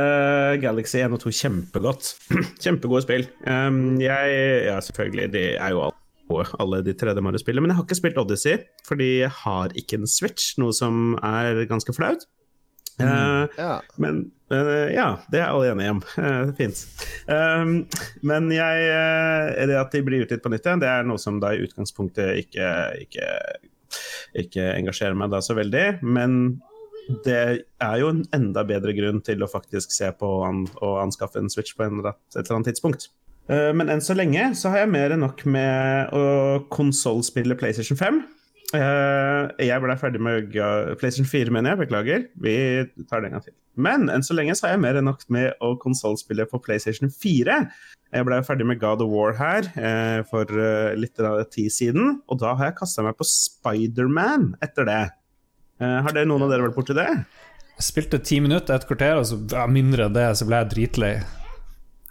Galaxy 1 og 2 kjempegodt. Kjempegode spill. Jeg Ja, selvfølgelig, de er jo alle de 3D Mario-spillene, men jeg har ikke spilt Odyssey fordi jeg har ikke en Switch, noe som er ganske flaut. Uh, ja. Men uh, ja, det er alle enige om. Fint. Um, men jeg, det at de blir utgitt på nytt igjen, det er noe som da i utgangspunktet ikke, ikke, ikke engasjerer meg da så veldig. Men det er jo en enda bedre grunn til å faktisk se på å anskaffe en Switch på en, et eller annet tidspunkt. Uh, men enn så lenge så har jeg mer enn nok med å konsollspille PlayStation 5. Uh, jeg ble ferdig med PlayStation 4, mener jeg. Beklager. Vi tar det en gang til. Men enn så lenge så har jeg mer enn nok med å konsollspille på PlayStation 4. Jeg ble ferdig med God of War her uh, for litt tid siden, og da har jeg kasta meg på Spiderman etter det. Uh, har det noen av dere vært borti det? Jeg spilte ti minutter, et kvarter, og så ja, mindre enn det, så ble jeg dritlei.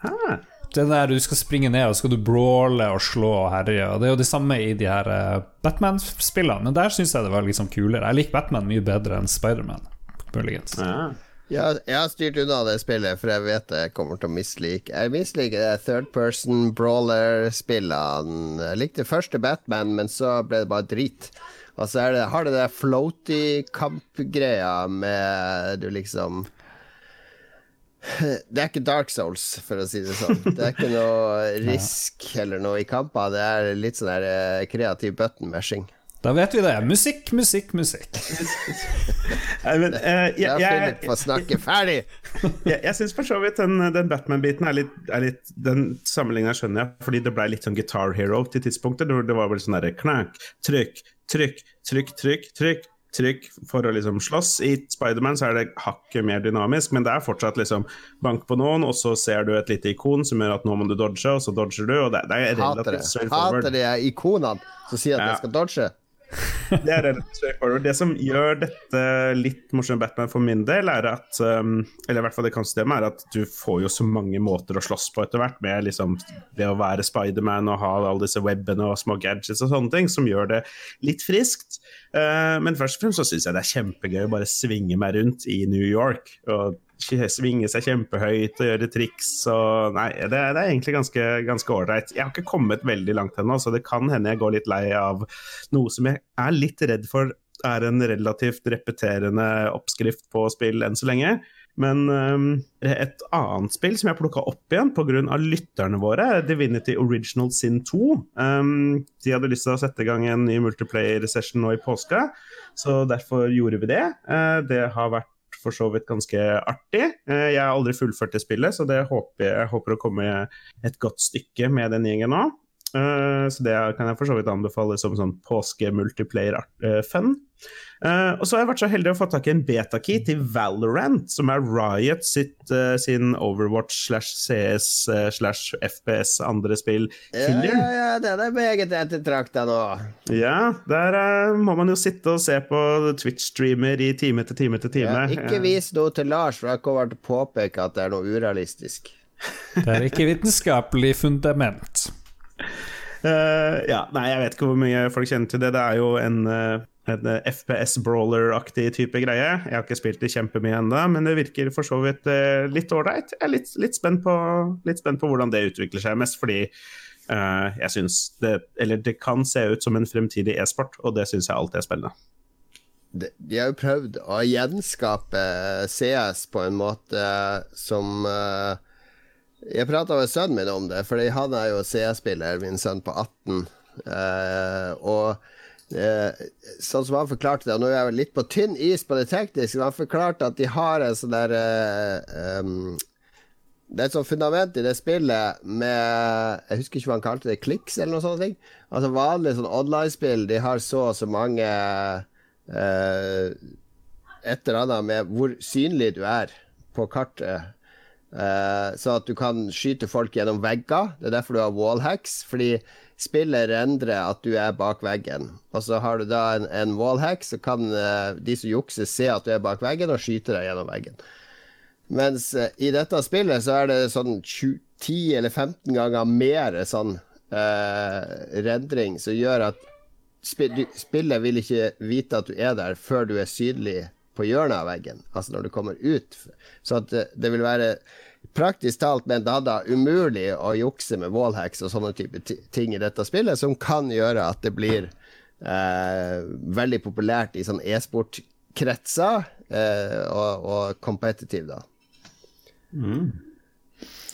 Hæ? Det der du skal springe ned og skal du brawle og slå og herje. Og det er jo det samme i de her uh, Batman-spillene, men der syns jeg det var liksom kulere. Jeg liker Batman mye bedre enn Spiderman, muligens. Ja. Ja, jeg har styrt unna det spillet, for jeg vet jeg kommer til å mislike Jeg misliker det third person brawler-spillene. Jeg likte første Batman, men så ble det bare drit. Og så det, har det det floaty-kampgreia med du liksom Det er ikke Dark Souls, for å si det sånn. Det er ikke noe risk eller noe i kamper. Det er litt sånn der eh, kreativ button meshing. Da vet vi det. Musikk, musikk, musikk. Men, uh, jeg, jeg, jeg, snakke ferdig! jeg jeg syns for så vidt den, den Batman-biten er litt, er litt Den sammenligninga skjønner jeg, fordi det ble litt sånn Guitar Hero til tidspunktet. Det var vel sånn derre knakk, trykk, trykk, trykk, trykk, trykk, trykk for å liksom slåss. I Spiderman er det hakket mer dynamisk, men det er fortsatt liksom bank på noen, og så ser du et lite ikon som gjør at nå må du dodge, og så dodger du, og det, det er Hater det. Hater de ikonene som sier at Ja. jeg skal dodge. Det er relativt. Det som gjør dette litt morsomt Batman for min del, er at um, Eller i hvert fall det kan stemme, er at du får jo så mange måter å slåss på etter hvert, med liksom det å være Spiderman og ha alle disse webbene og små gadgets og sånne ting, som gjør det litt friskt. Eh, men først og fremst så syns jeg det er kjempegøy å bare svinge meg rundt i New York. og Svinge seg kjempehøyt og gjøre triks og Nei, det, det er egentlig ganske ålreit. Jeg har ikke kommet veldig langt ennå, så det kan hende jeg går litt lei av noe som jeg er litt redd for er en relativt repeterende oppskrift på spill enn så lenge. Men um, et annet spill som jeg plukka opp igjen pga. lytterne våre, Divinity Original Sin 2. Um, de hadde lyst til å sette i gang en ny multiplayer-session nå i påska, så derfor gjorde vi det. Uh, det har vært for så vidt ganske artig. Eh, jeg har aldri fullført det spillet, så det håper jeg, jeg håper å komme et godt stykke med den gjengen nå. Eh, så det kan jeg for så vidt anbefale som sånn påske-multiplayer-fun. Uh, og så har jeg vært så heldig å få tak i en betakey til Valorant, som er Riot sitt, uh, sin Overwatch slash CS eh, slash FPS andre spill. Ja, Killer. ja, ja, den er meget ettertrakta nå. Ja, der eh, må man jo sitte og se på Twitch-streamer i time etter time etter time. Ja, ikke Eh, vis noe til Lars, for jeg kommer til å påpeke at det er noe urealistisk. Det er ikke vitenskapelig fundament. Eh, ja, nei, jeg vet ikke hvor mye folk kjenner til det. Det er jo en, eh, en eh, FPS-brawler-aktig type greie. Jeg har ikke spilt det kjempemye ennå, men det virker for så vidt uh, litt ålreit. Jeg er litt, litt, spent på, litt spent på hvordan det utvikler seg, mest fordi uh, jeg syns det Eller det kan se ut som en fremtidig e-sport, og det syns jeg alltid er spennende. De, har jo prøvd å gjenskape CS på en måte som eh, Jeg prata med sønnen min om det, for han er jo CS-spiller, min sønn på 18. eh, og eh, sånn som han forklarte det, og nå er jeg litt på tynn is på det tekniske, men han forklarte at de har en sånn der eh, um, det er et sånt fundament i det spillet med Jeg husker ikke hva han kalte det, kliks eller noe sånt. ting. Altså Vanlige sånn online-spill, de har så og så mange eh, Et eller annet med hvor synlig du er på kartet. Eh, så at du kan skyte folk gjennom vegger. Det er derfor du har wallhacks. Fordi spillet rendrer at du er bak veggen. Og så har du da en, en wallhack, så kan uh, de som jukser, se at du er bak veggen, og skyte deg gjennom veggen. Mens uh, i dette spillet så er det sånn 20, 10 eller 15 ganger mer sånn rendring som gjør at sp du, spillet vil ikke vite at du er der før du er synlig på hjørnet av veggen, altså når du kommer ut. Så at det, det vil være praktisk talt med en dada umulig å jukse med wallhacks og sånne type ting i dette spillet, som kan gjøre at det blir eh, veldig populært i sånn e-sportkretser, eh, og, og competitive, da.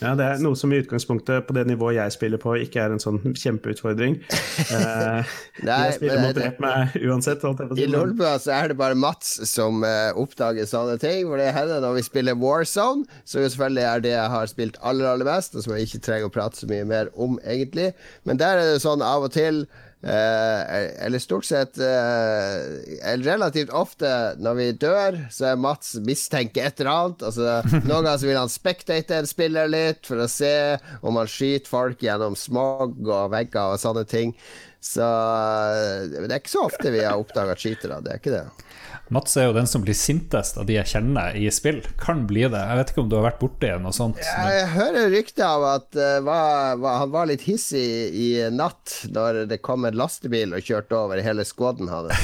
Ja, Det er noe som i utgangspunktet på det nivået jeg spiller på, ikke er en sånn kjempeutfordring. Eh, Nei, jeg spiller men mot det- rep meg uansett. I Lolbua så er det bare Mats som uh, oppdager sånne ting. For det hender når vi spiller Warzone, som jo selvfølgelig er det jeg har spilt aller, aller mest, og som jeg ikke trenger å prate så mye mer om, egentlig. Men der er det sånn av og til eller stort sett eh, relativt ofte når vi dør, så er Mats mistenker et eller annet. Altså, noen ganger vil han spectate en spiller litt for å se om han skyter folk gjennom smog og vegger og sånne ting. Så eh, det er ikke så ofte vi har oppdaga cheatere, det er ikke det. Mats er jo den som blir sintest av de jeg kjenner i spill. Kan bli det. Jeg vet ikke om du har vært borti noe sånt? Jeg hører rykter av at uh, var, var, han var litt hissig i natt når det kom en lastebil og kjørte over hele skåden hans.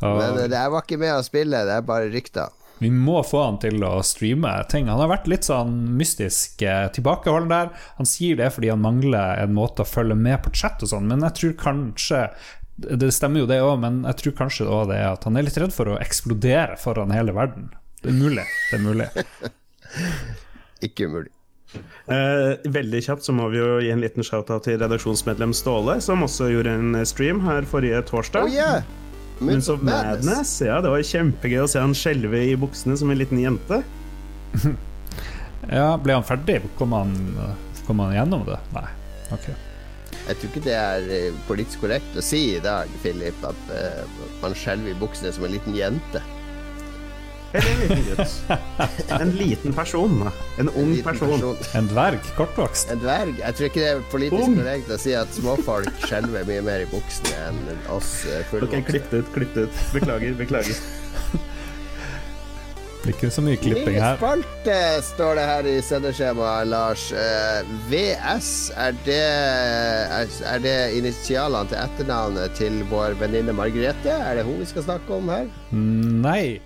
Og Men uh, det var ikke med å spille, det er bare rykter. vi må få han til å streame ting. Han har vært litt sånn mystisk eh, tilbakeholden der. Han sier det fordi han mangler en måte å følge med på chat og sånn, men jeg tror kanskje Det stemmer jo det òg, men jeg tror kanskje også det er at han er litt redd for å eksplodere foran hele verden. Det er mulig. Det er mulig. Ikke umulig. Eh, veldig kjapt så må vi jo gi en liten shout-out til redaksjonsmedlem Ståle, som også gjorde en stream her forrige torsdag. Oh yeah! Moons of Madness. Ja, det var kjempegøy å se han skjelve i buksene som en liten jente. Ja, ble han ferdig? Kom han, kom han gjennom det? Nei. Ok. Jeg tror ikke det er eh, politisk korrekt å si i dag, Philip, at uh, man skjelver i buksene som en liten jente. Eller en liten gutt. En liten person. En ung liten person. En dverg? Kortvokst? En dverg. Jeg tror ikke det er politisk Ung. korrekt å si at småfolk skjelver mye mer i buksene enn oss fullvoksne. Ok, klipp det ut, klipp det ut. Beklager, beklager. Ikke så mye klipping Ny her. spalte, står det her i sendeskjemaet, Lars. Eh, VS, er det, er, er det initialene til etternavnet til vår venninne Margrethe? Er det hun vi skal snakke om her? Nei.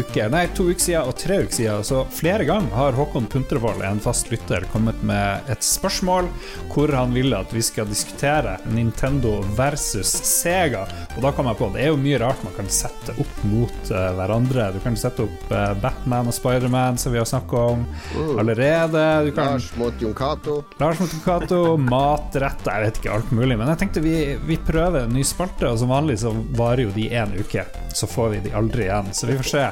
Uke, nei, to uker siden og tre uker siden, så flere ganger har Håkon Puntervold, en fast lytter, kommet med et spørsmål hvor han ville at vi skal diskutere Nintendo versus Sega. Og da kom jeg på det er jo mye rart man kan sette opp mot uh, hverandre. Du kan sette opp uh, Batman og Spiderman, som vi har snakka om allerede. Du kan Lars mot Jon Cato. Lars Motokato, matretter, jeg vet ikke, alt mulig. Men jeg tenkte vi, vi prøver en ny spalte, og som vanlig så varer jo de én uke. Så får vi de aldri igjen. Så vi får se.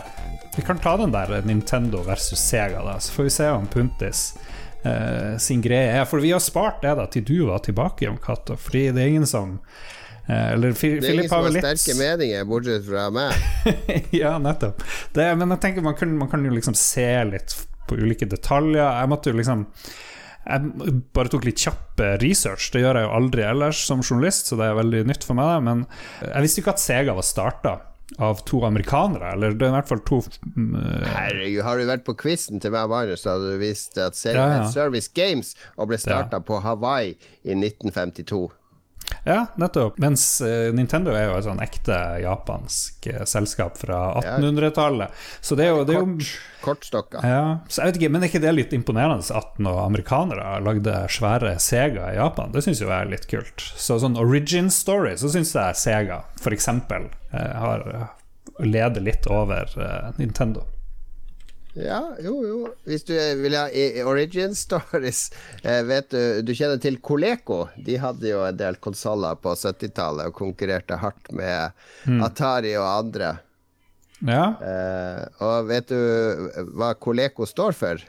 Vi kan ta den der Nintendo versus Sega, da. Så får vi se om Puntis eh, sin greie er. For vi har spart det da til du var tilbake, Jon Cato. Fordi det er ingen som eh, Eller Det er ingen som har sterke meninger, bortsett fra meg. ja, nettopp. Det, men jeg tenker man kan, man kan jo liksom se litt på ulike detaljer. Jeg måtte jo liksom jeg bare tok litt kjapp eh, research. Det gjør jeg jo aldri ellers som journalist, så det er veldig nytt for meg. Men jeg visste ikke at Sega var starta av to amerikanere, eller det er i hvert fall to mm, eh, Herregud, har du vært på quizen til meg Marius, hadde du visst at. Service Games og ble starta på Hawaii i 1952. Ja, nettopp. Mens eh, Nintendo er jo et sånn ekte japansk eh, selskap fra 1800-tallet. Så det er jo, det er jo Kort, kortstokka. Ja, så jeg vet ikke, Men er ikke det litt imponerende at noen amerikanere lagde svære Sega i Japan? Det syns jo jeg er litt kult. Så sånn origin story, så syns jeg Sega f.eks. Eh, har leder litt over Nintendo. Ja, jo, jo. Hvis du vil ha origin stories eh, Vet du Du kjenner til Coleco? De hadde jo en del konsoller på 70-tallet og konkurrerte hardt med Atari og andre. Ja. Eh, og vet du hva Coleco står for?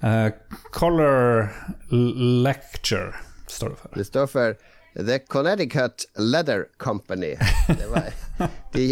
Uh, Color Lecture står det for. Det står for The Connecticut Leather Company. Det var, de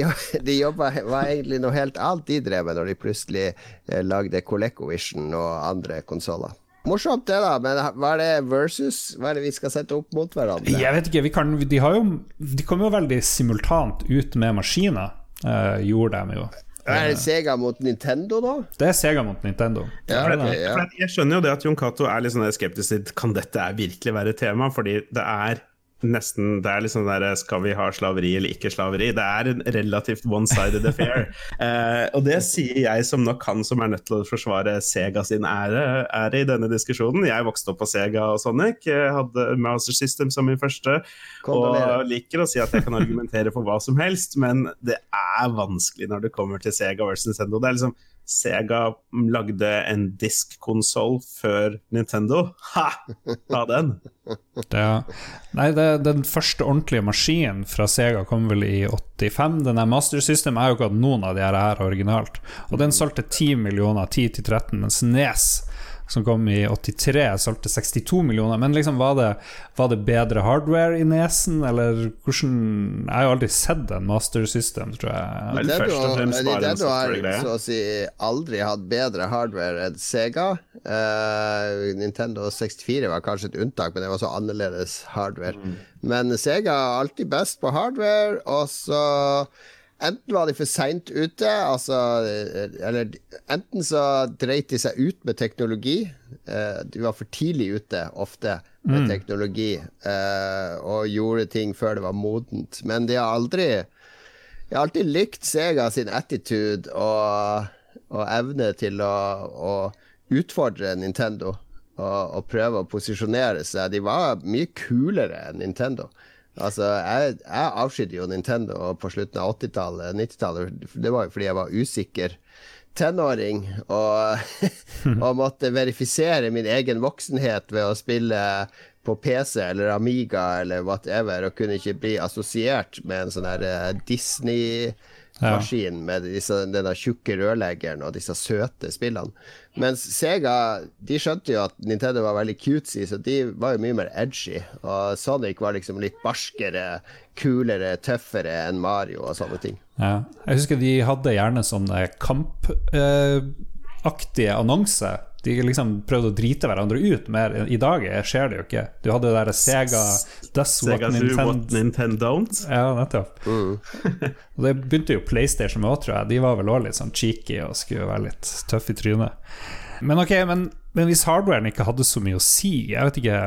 de jobba var egentlig noe helt annet de drev med når de plutselig eh, lagde ColecoVision og andre konsoller. Morsomt det, da, men hva er det versus? Hva er det vi skal sette opp mot hverandre? Jeg vet ikke, vi kan, de, har jo, de kom jo veldig simultant ut med maskiner, eh, gjorde de jo. Er det Sega mot Nintendo, da? Det er Sega mot Nintendo. Ja, Det det. ja. Jeg skjønner jo det at Jon Cato er litt sånn skeptisk til Kan dette virkelig være et tema, fordi det er nesten Det er liksom der Skal vi ha slaveri eller ikke slaveri? Det er en relativt one-sided affair. eh, og det sier jeg som nok han som er nødt til å forsvare Sega sin ære, ære i denne diskusjonen. Jeg vokste opp på Sega og Sonic, jeg hadde Master System som min første, og liker å si at jeg kan argumentere for hva som helst, men det er vanskelig når det kommer til Sega versus Nintendo. Det er liksom Sega lagde en diskkonsoll før Nintendo. Ha! Ta den! Det, nei, det, den første ordentlige maskinen fra Sega kom vel i 85. Den der Master System er jo ikke hatt noen av de her originalt. Og den solgte 10 millioner, 10-13, mens Nes, som kom i 83, solgte 62 millioner. Men liksom, var det, var det bedre hardware i Nesen, eller hvordan Jeg har jo aldri sett en Master System, tror jeg. Vel, fremst bare har så å si aldri hatt bedre hardware enn Sega. Uh, Nintendo 64 var kanskje et unntak, men det var så annerledes hardware. Mm. Men Sega er alltid best på hardware, og så enten var de for seint ute, altså Eller enten så dreit de seg ut med teknologi. Eh, de var for tidlig ute, ofte, med mm. teknologi, eh, og gjorde ting før det var modent. Men de har aldri Jeg har alltid likt Sega sin attitude og, og evne til å, å utfordre Nintendo og, og prøve å posisjonere seg. De var mye kulere enn Nintendo. Altså, jeg, jeg avskydde jo Nintendo på slutten av 80-tallet, 90-tallet. Det var jo fordi jeg var usikker tenåring og, og, måtte verifisere min egen voksenhet ved å spille på PC eller Amiga eller whatever, og kunne ikke bli assosiert med en sånn her eh, Disney maskin med disse, denne tjukke rørleggeren og disse søte spillene. Mens Sega de skjønte jo at Nintendo var veldig cutesy, så de var jo mye mer edgy. Og Sonic var liksom litt barskere, kulere, tøffere enn Mario og sånne ting. Ja. Jeg husker de hadde gjerne sånne kampaktige eh, annonser de liksom prøvde å drite hverandre ut mer. I dag skjer det jo ikke. Du hadde det der Sega Does Sega what, Nintendo... what Nintendo don't. Ja, nettopp. Mm. og det begynte jo PlayStation med òg, tror jeg. De var vel òg litt sånn cheeky og skulle være litt tøffe i trynet. Men ok, men, men, hvis hardwaren ikke hadde så mye å si Jeg vet ikke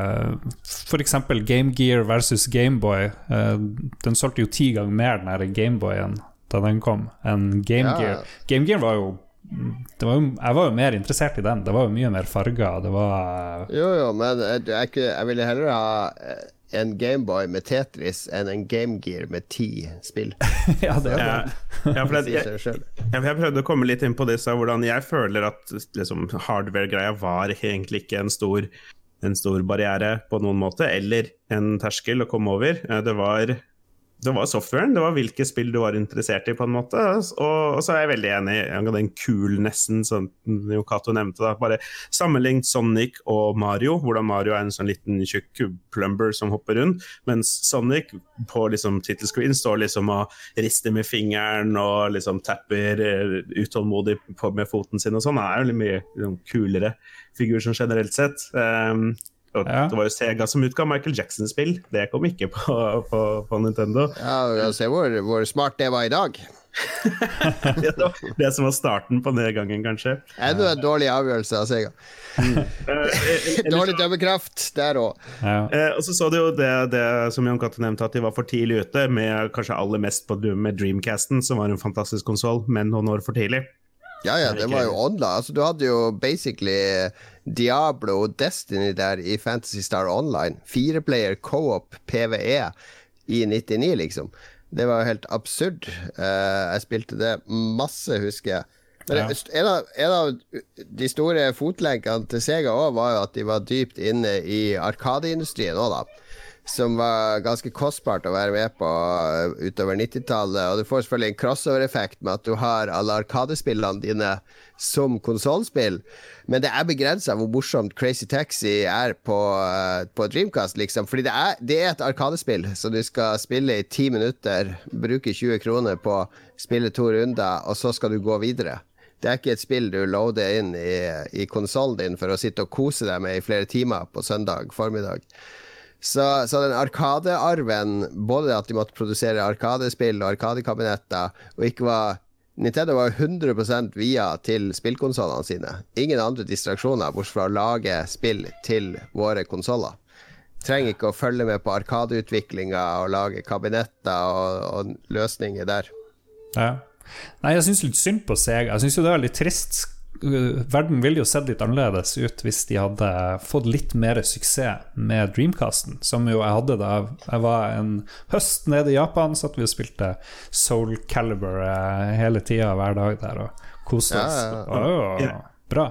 F.eks. Game Gear versus Gameboy. Uh, den solgte jo ti ganger mer, den Gameboyen, da den kom, enn Game Gear. Ja. Game Gear var jo var jo, jeg var jo mer interessert i den. Det var jo mye mer farger. Det var Jo, jo, men jeg, jeg, jeg ville heller ha eh, en Gameboy med Tetris enn en Gamegear med ti spill. ja, det er det. Ja, ja, jeg, jeg, jeg, prøvde å komme litt inn på disse, hvordan jeg føler at liksom, hardware-greia var egentlig ikke en stor, en stor barriere på noen måte, eller en terskel å komme over. Eh, det var det var softwaren, det var hvilke spill du var interessert i, på en måte. Og, og så er jeg veldig enig i den coolnessen som Cato nevnte. da, Bare sammenlignet Sonic og Mario, hvordan Mario er en sånn liten tjukk plumber som hopper rundt, mens Sonic på liksom tittelscreen står liksom og rister med fingeren og liksom tapper eh, utålmodig på, med foten sin og sånn. Han er jo litt mye liksom, kulere figur sånn generelt sett. Um, ja. Det var jo Sega som utga Michael Jackson-spill. Det kom ikke på, på, på Nintendo. Ja, Se hvor, hvor, smart det var i dag. det var det som var starten på nedgangen, kanskje. Enda en dårlig avgjørelse av Sega. Mm. dårlig dømmekraft der òg. Ja. Eh, og så så du jo det, det som Jon Katte nevnte, at de var for tidlig ute, med kanskje aller mest på, med Dreamcasten, som var en fantastisk konsoll, men noen år for tidlig. Ja, ja, det var jo online. Altså, du hadde jo basically Diablo og Destiny der i Fantasy Star Online. Fireplayer co-op PVE i 99, liksom. Det var jo helt absurd. Uh, jeg spilte det masse, husker jeg. Men ja. en, av, en, av, de store fotlenkene til Sega òg var jo at de var dypt inne i arkadeindustrien òg, da som var ganske kostbart å være med på uh, utover 90-tallet. Og du får selvfølgelig en crossover-effekt med at du har alle Arkadespillene dine som konsollspill, men det er begrensa hvor morsomt Crazy Taxi er på, uh, på Dreamcast, liksom. Fordi det er, det er et Arkadespill, så du skal spille i ti minutter, bruke 20 kroner på spille to runder, og så skal du gå videre. Det er ikke et spill du loader inn i, i konsollen din for å sitte og kose deg med i flere timer på søndag formiddag. Så, så den Arkadearven, både at de måtte produsere Arkadespill og Arkadekabinetter, og ikke var Nintendo var 100% via til spillkonsollene sine. Ingen andre distraksjoner bortsett fra å lage spill til våre konsoller. Trenger ikke å følge med på Arkadeutviklinga og lage kabinetter og, og løsninger der. Ja. Nei, jeg syns litt synd på seg. Jeg syns jo det er veldig trist verden ville jo sett litt annerledes ut hvis de hadde fått litt mer suksess med Dreamcasten, som jo jeg hadde da jeg var en høst nede i Japan. Satt vi og spilte Soul Caliber eh, hele tida hver dag der og koste oss. Ja, ja, ja. bra.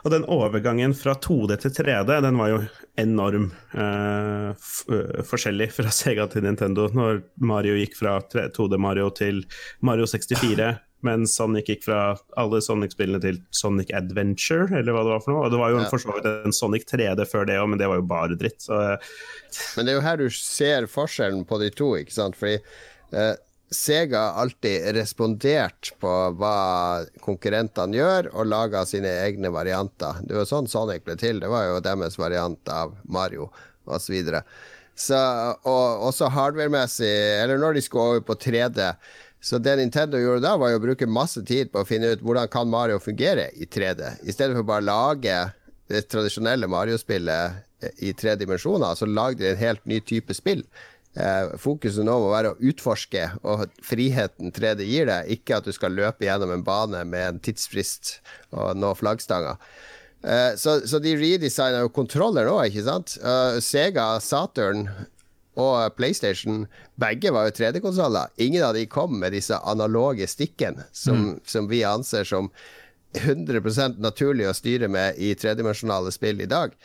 Og den overgangen fra 2D til 3D, den var jo enorm eh, eh, forskjellig fra Sega til Nintendo. Når Mario gikk fra 2D Mario til Mario 64 mens Sonic gikk fra alle Sonic-spillene til Sonic Adventure, eller hva det var for noe. Og det var jo ja. for så vidt en Sonic 3D før det òg, men det var jo bare dritt. Så. Men det er jo her du ser forskjellen på de to, ikke sant. Fordi eh, Sega alltid respondert på hva konkurrentene gjør, og laga sine egne varianter. Det var sånn Sonic ble til. Det var jo deres variant av Mario osv. Så, og også hardware-messig, eller når de skulle over på 3D Så det Nintendo gjorde da, var å bruke masse tid på å finne ut hvordan kan Mario fungere i 3D. I stedet for bare å lage det tradisjonelle Mario-spillet eh, i tre dimensjoner, så lagde de en helt ny type spill. Eh, fokuset nå må være å utforske og friheten 3D gir deg, ikke at du skal løpe gjennom en bane med en tidsfrist og nå flaggstanga. Eh, så, så, de redesigner jo kontroller nå, ikke sant? Uh, Sega, Saturn og PlayStation, begge var jo 3D-konsoller. Ingen av de kom med disse analoge stikkene som, mm. som, vi anser som 100% naturlig å styre med i tredimensjonale spill i dag.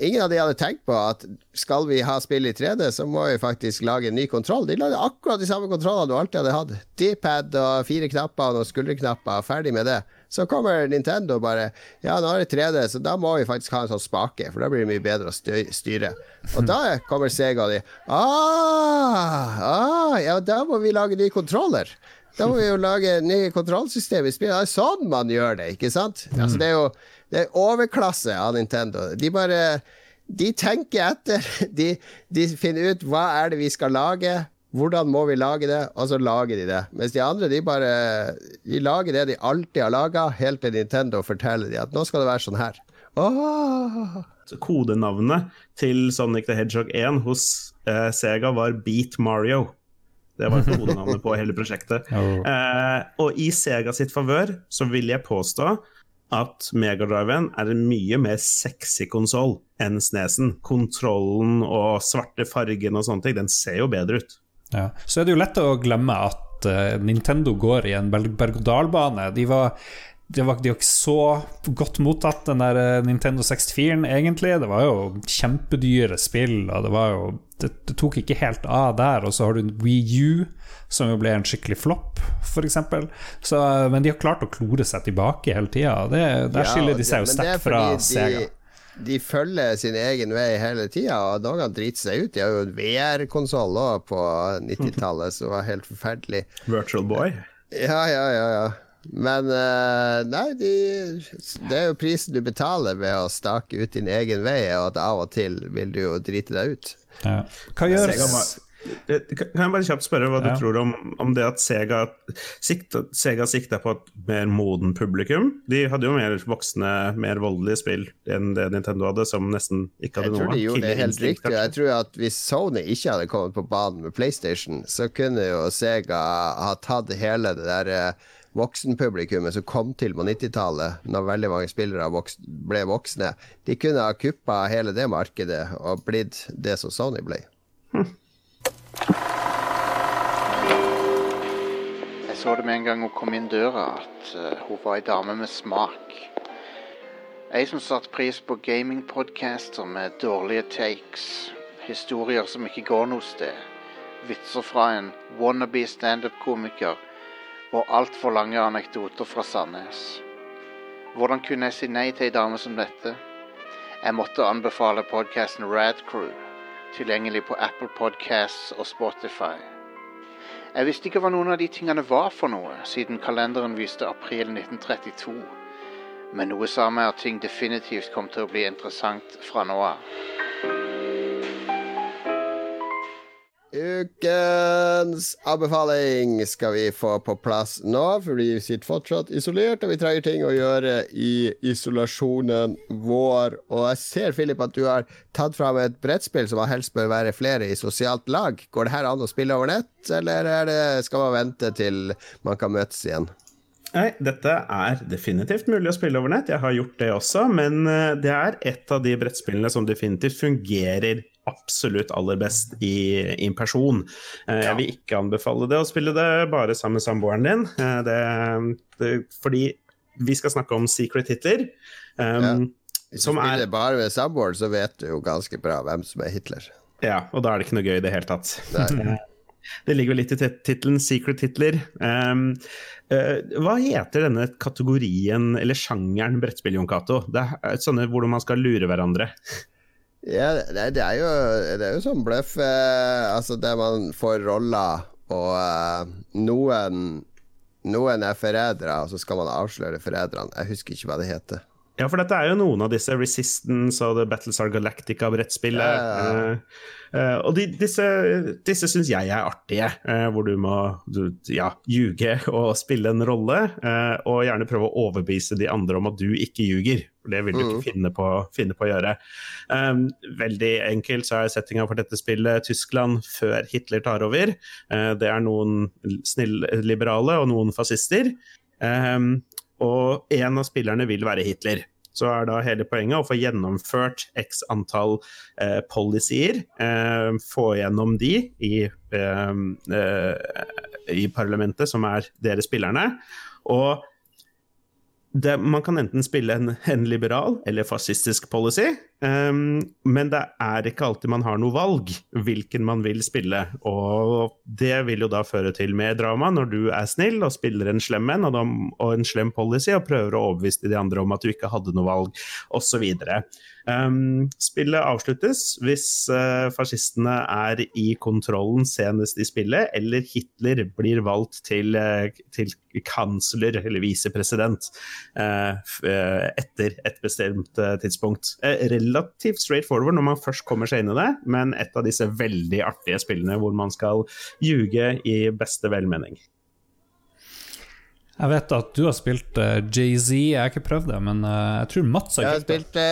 Ingen av de hadde tenkt på at skal vi ha spill i 3D, så må vi faktisk lage en ny kontroll. De lagde akkurat de samme kontrollene du alltid hadde hatt. D-pad og fire knapper og noen skulderknapper, ferdig med det. Så kommer Nintendo bare Ja, nå er det 3D, så da må vi faktisk ha en sånn spake, for da blir det mye bedre å styre. Og da kommer Sega og de ah, ah, Ja, da må vi lage ny kontroller. Da må vi jo lage nye kontrollsystem i spillet. Det er sånn man gjør det, ikke sant? Altså, det er jo det er overklasse av Nintendo. De bare De tenker etter. De, de finner ut hva er det vi skal lage. Hvordan må vi lage det? Og så lager de det. Mens de andre, de bare De lager det de alltid har laga, helt til Nintendo forteller de at nå skal det være sånn her. Oh. Kodenavnet til Sonic the Hedgehog 1 hos eh, Sega var Beat Mario. Det var kodenavnet på hele prosjektet. Oh. Eh, og i Sega sitt favør så vil jeg påstå at Megadriven er en mye mer sexy konsoll enn Snesen. Kontrollen og svarte fargen og sånne ting, den ser jo bedre ut. Ja. Så er det jo lett å glemme at uh, Nintendo går i en berg-og-dal-bane. De var de var ikke så godt mottatt, den der eh, Nintendo 64-en, egentlig. Det var jo kjempedyre spill, og det var jo det, det, tok ikke helt av der. Og så har du Wii U, som jo ble en skikkelig flopp, f.eks. Men de har klart å klore seg tilbake hele tida. Der skiller de seg jo sterkt fra Sega de følger sin egen vei hele tida, og noen driter seg ut. De har jo en VR-konsoll òg på 90-tallet som var helt forferdelig. Virtual Boy? Ja, ja, ja. ja. Men uh, nei, de, det er jo prisen du betaler ved å stake ut din egen vei, og at av og til vil du jo drite deg ut. Ja. Hva gjør kan jeg bare kjapt spørre hva ja. du tror om, om, det at Sega sikta, Sega sikta på et mer moden publikum? De hadde jo mer voksne, mer voldelige spill enn det Nintendo hadde, som nesten ikke hadde noe. Jeg tror de gjorde det helt riktig. Jeg tror at hvis Sony ikke hadde kommet på banen med PlayStation, så kunne jo Sega ha tatt hele det der eh, voksenpublikummet som kom til på 90-tallet, når veldig mange spillere ble voksne. De kunne ha kuppa hele det markedet og blitt det som Sony ble. Jeg så det med en gang hun kom inn døra, at uh, hun var ei dame med smak. Ei som satte pris på gamingpodcaster med dårlige takes, historier som ikke går noe sted, vitser fra en wannabe standup-komiker og altfor lange anekdoter fra Sandnes. Hvordan kunne jeg si nei til ei dame som dette? Jeg måtte anbefale podkasten Radcrew tilgjengelig på Apple Podcasts og Spotify. Jeg visste ikke hva noen av de tingene var for noe, siden kalenderen viste april 1932. Men noe sa meg at ting definitivt kom til å bli interessant fra nå av. Ukens anbefaling skal vi få på plass nå, for vi sitter fortsatt isolert, og vi trenger ting å gjøre i isolasjonen vår. Og jeg ser, Philip, at du har tatt fram et brettspill som helst bør være flere i sosialt lag. Går det her an å spille over nett, eller det, skal man vente til man kan møtes igjen? Nei, dette er definitivt mulig å spille over nett. Jeg har gjort det også, men eh, det er et av de brettspillene som definitivt fungerer absolutt aller best i, i person. Eh, jeg vil ikke anbefale det å spille det bare sammen med samboeren din. Eh, det, det, fordi vi skal snakke om secret Hitler. Um, ja. Hvis du spiller er, bare med samboeren, så vet du jo ganske bra hvem som er Hitler. Ja, og da er det ikke noe gøy i det hele tatt. Det ligger vel litt i tittelen 'Secret Hitler'. Um, uh, hva heter denne kategorien, eller sjangeren, brettspill, Jon Cato? Det er sånne hvor man skal lure hverandre. Ja, det, det, er jo, det er jo sånn bløff eh, Altså der man får roller, og eh, noen Noen er forrædere, og så skal man avsløre forræderne. Jeg husker ikke hva det heter. Ja, for dette er jo noen av disse Resistance og The Battlestar Galactica-brettspillet. Ja, ja, ja. Uh, uh, og de, disse, disse syns jeg er artige, uh, hvor du må du, ja, ljuge og spille en rolle. og gjerne prøve å overbevise de andre om at du ikke ljuger. For det vil du ikke finne på, finne på å gjøre. Um, veldig enkelt så er settinga for dette spillet Tyskland før Hitler tar over. det er noen snillliberale og noen fascister. Um, og en av spillerne vil være Hitler. Så er da hele poenget å få gjennomført x antall eh, policyer, eh, få gjennom de i, eh, eh i parlamentet, som er dere spillerne. Og det, man kan enten spille en, en, liberal eller fascistisk policy, um, men det er ikke alltid man har noe valg hvilken man vil spille. Og det vil jo da føre til mer drama når du er snill og spiller en slem en og, og, en slem policy og prøver å overbevise de andre om at du ikke hadde noe valg, osv. Um, spillet avsluttes hvis uh, fascistene er i kontrollen senest i spillet, eller Hitler blir valgt til, uh, til kansler eller visepresident uh, etter et bestemt tidspunkt. relativt straight forward når man først kommer seg inn i det, men et av disse veldig artige spillene hvor man skal ljuge i beste velmening. Jeg vet at du har spilt uh, Jay-Z, jeg har ikke prøvd det, men uh, jeg tror Mats har Jeg har spilt det.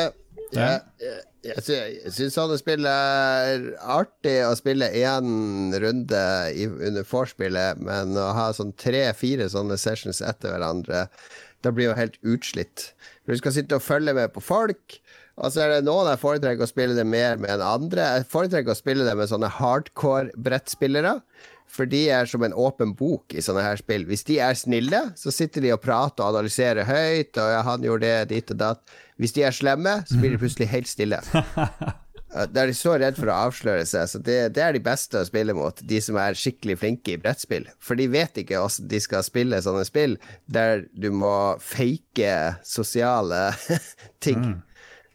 Jeg, jeg, jeg, syns sånne spill er artig å spille én runde i, under vorspielet, men å ha sånn tre-fire sånne sessions etter hverandre, da blir jo helt utslitt. For du skal sitte og følge med på folk. Og så er det noen jeg foretrekker å spille det mer med enn andre. Jeg foretrekker å spille det med sånne hardcore brettspillere. For de er som en åpen bok i sånne her spill. Hvis de er snille, så sitter de og prater og analyserer høyt. Og ja, han gjorde det, dit og datt. Hvis de er slemme, så blir de plutselig helt stille. Da er de så redd for å avsløre seg, så det, det, er de beste å spille mot. De som er skikkelig flinke i brettspill. For de vet ikke hvordan de skal spille sånne spill der du må fake sosiale ting. Mm.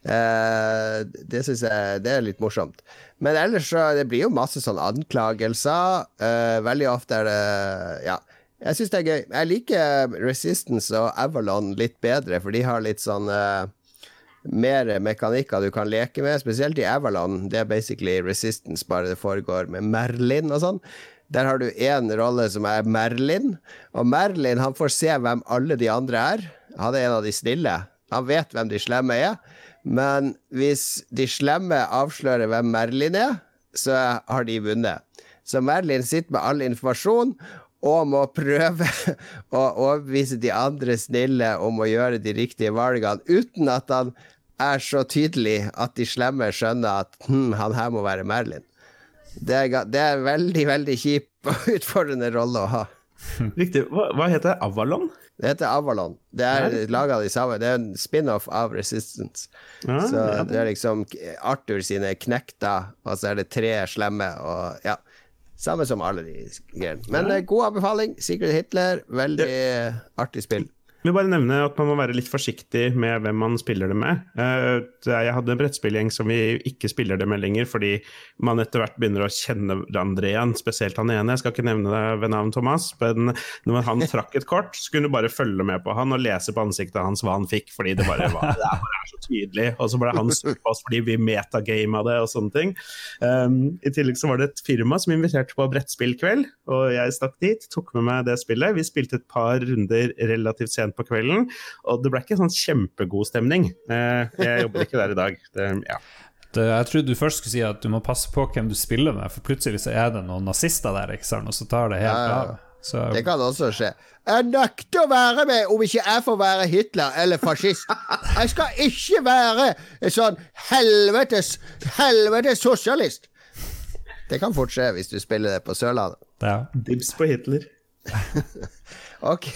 Uh, det syns jeg det er litt morsomt. Men ellers så det blir jo masse sånn anklagelser. Uh, veldig ofte er det Ja. Jeg syns det er gøy. Jeg liker Resistance og Avalon litt bedre, for de har litt sånn uh, mer mekanikker du kan leke med, spesielt i Avalon. Det er basically Resistance, bare det foregår med Merlin og sånn. Der har du én rolle som er Merlin, og Merlin han får se hvem alle de andre er. Han er en av de snille. Han vet hvem de slemme er. Men hvis de slemme avslører hvem Merlin er, så har de vunnet. Så Merlin sitter med all informasjon og må prøve å overbevise de andre snille om å gjøre de riktige valgene, uten at han er så tydelig at de slemme skjønner at hm, han her må være Merlin. Det er, det er veldig, veldig kjip og utfordrende rolle å ha. Riktig. Hva, hva heter det? Avalon? Det heter Avalon. Det er laga de samme. Det er en spin-off av Resistance. Ja, så ja. det er liksom Arthur sine knekter, og så er det tre slemme, og ja. Samme som alle de greiene. Men ja. Eh, god anbefaling. Secret Hitler. Veldig artig spill. Jeg vil bare nevne at man må være litt forsiktig med hvem man spiller det med. Eh, jeg hadde en brettspillgjeng som vi ikke spiller det med lenger, fordi man etter hvert begynner å kjenne hverandre igjen, spesielt han ene. Jeg skal ikke nevne det ved navn Thomas, men når han trakk et kort, så kunne du bare følge med på han og lese på ansiktet hans hva han fikk, fordi det bare var det er så tydelig. Og så ble han sur på oss fordi vi metagama det og sånne ting. Um, I tillegg så var det et firma som inviterte på brettspillkveld, og jeg stakk dit, tok med meg det spillet. Vi spilte et par runder relativt sent på kvelden. Og det ble ikke sånn kjempegod stemning. Eh, jeg jobber ikke der i dag. Det, ja. det, jeg trodde du først skulle si at du må passe på hvem du spiller med, for plutselig så er det noen nazister der, ikke sant? og så tar det helt ja, av. Så. Det kan også skje. Jeg nekter å være med om ikke jeg får være Hitler eller fascist. Jeg skal ikke være en sånn helvetes, helvetes sosialist. Det kan fort skje hvis du spiller det på Sørlandet. Ja. Dibs på Hitler. Ok,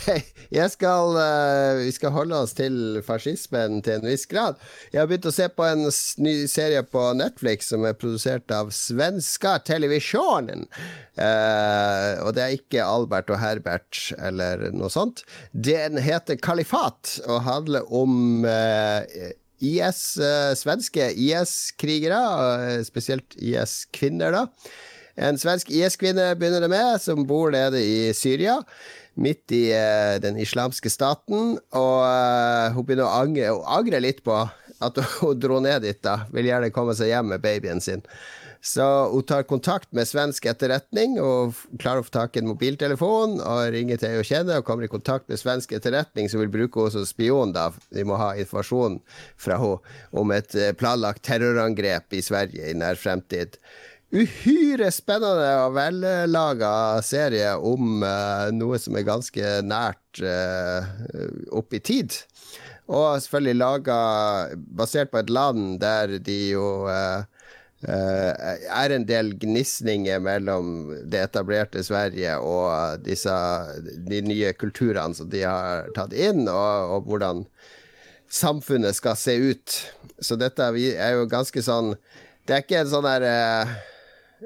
skal, uh, vi skal holde oss til fascismen til en viss grad. Jeg har begynt å se på en ny serie på Netflix som er produsert av svenska televisjonen. Uh, og det er ikke Albert og Herbert eller noe sånt. Den heter Kalifat og handler om uh, IS, svenske IS-krigere, spesielt IS-kvinner, da En svensk IS-kvinne begynner det med, som bor nede i Syria. Midt i uh, den islamske staten. Og uh, hun begynner å angre, hun angrer litt på at hun dro ned dit. da Vil gjerne komme seg hjem med babyen sin. Så hun tar kontakt med svensk etterretning og klarer å få tak i en mobiltelefon og ringer til ei hun kjenner og kommer i kontakt med svensk etterretning som vil bruke henne som spion. da. De må ha informasjon fra henne om et eh, planlagt terrorangrep i Sverige i nær fremtid. Uhyre spennende og vellaga serie om uh, noe som er ganske nært uh, opp i tid. Og selvfølgelig laga basert på et land der de jo uh, er en del gnisninger mellom det etablerte Sverige og disse, de nye kulturene som de har tatt inn, og, og, hvordan samfunnet skal se ut. Så dette er jo ganske sånn Det er ikke en sånn der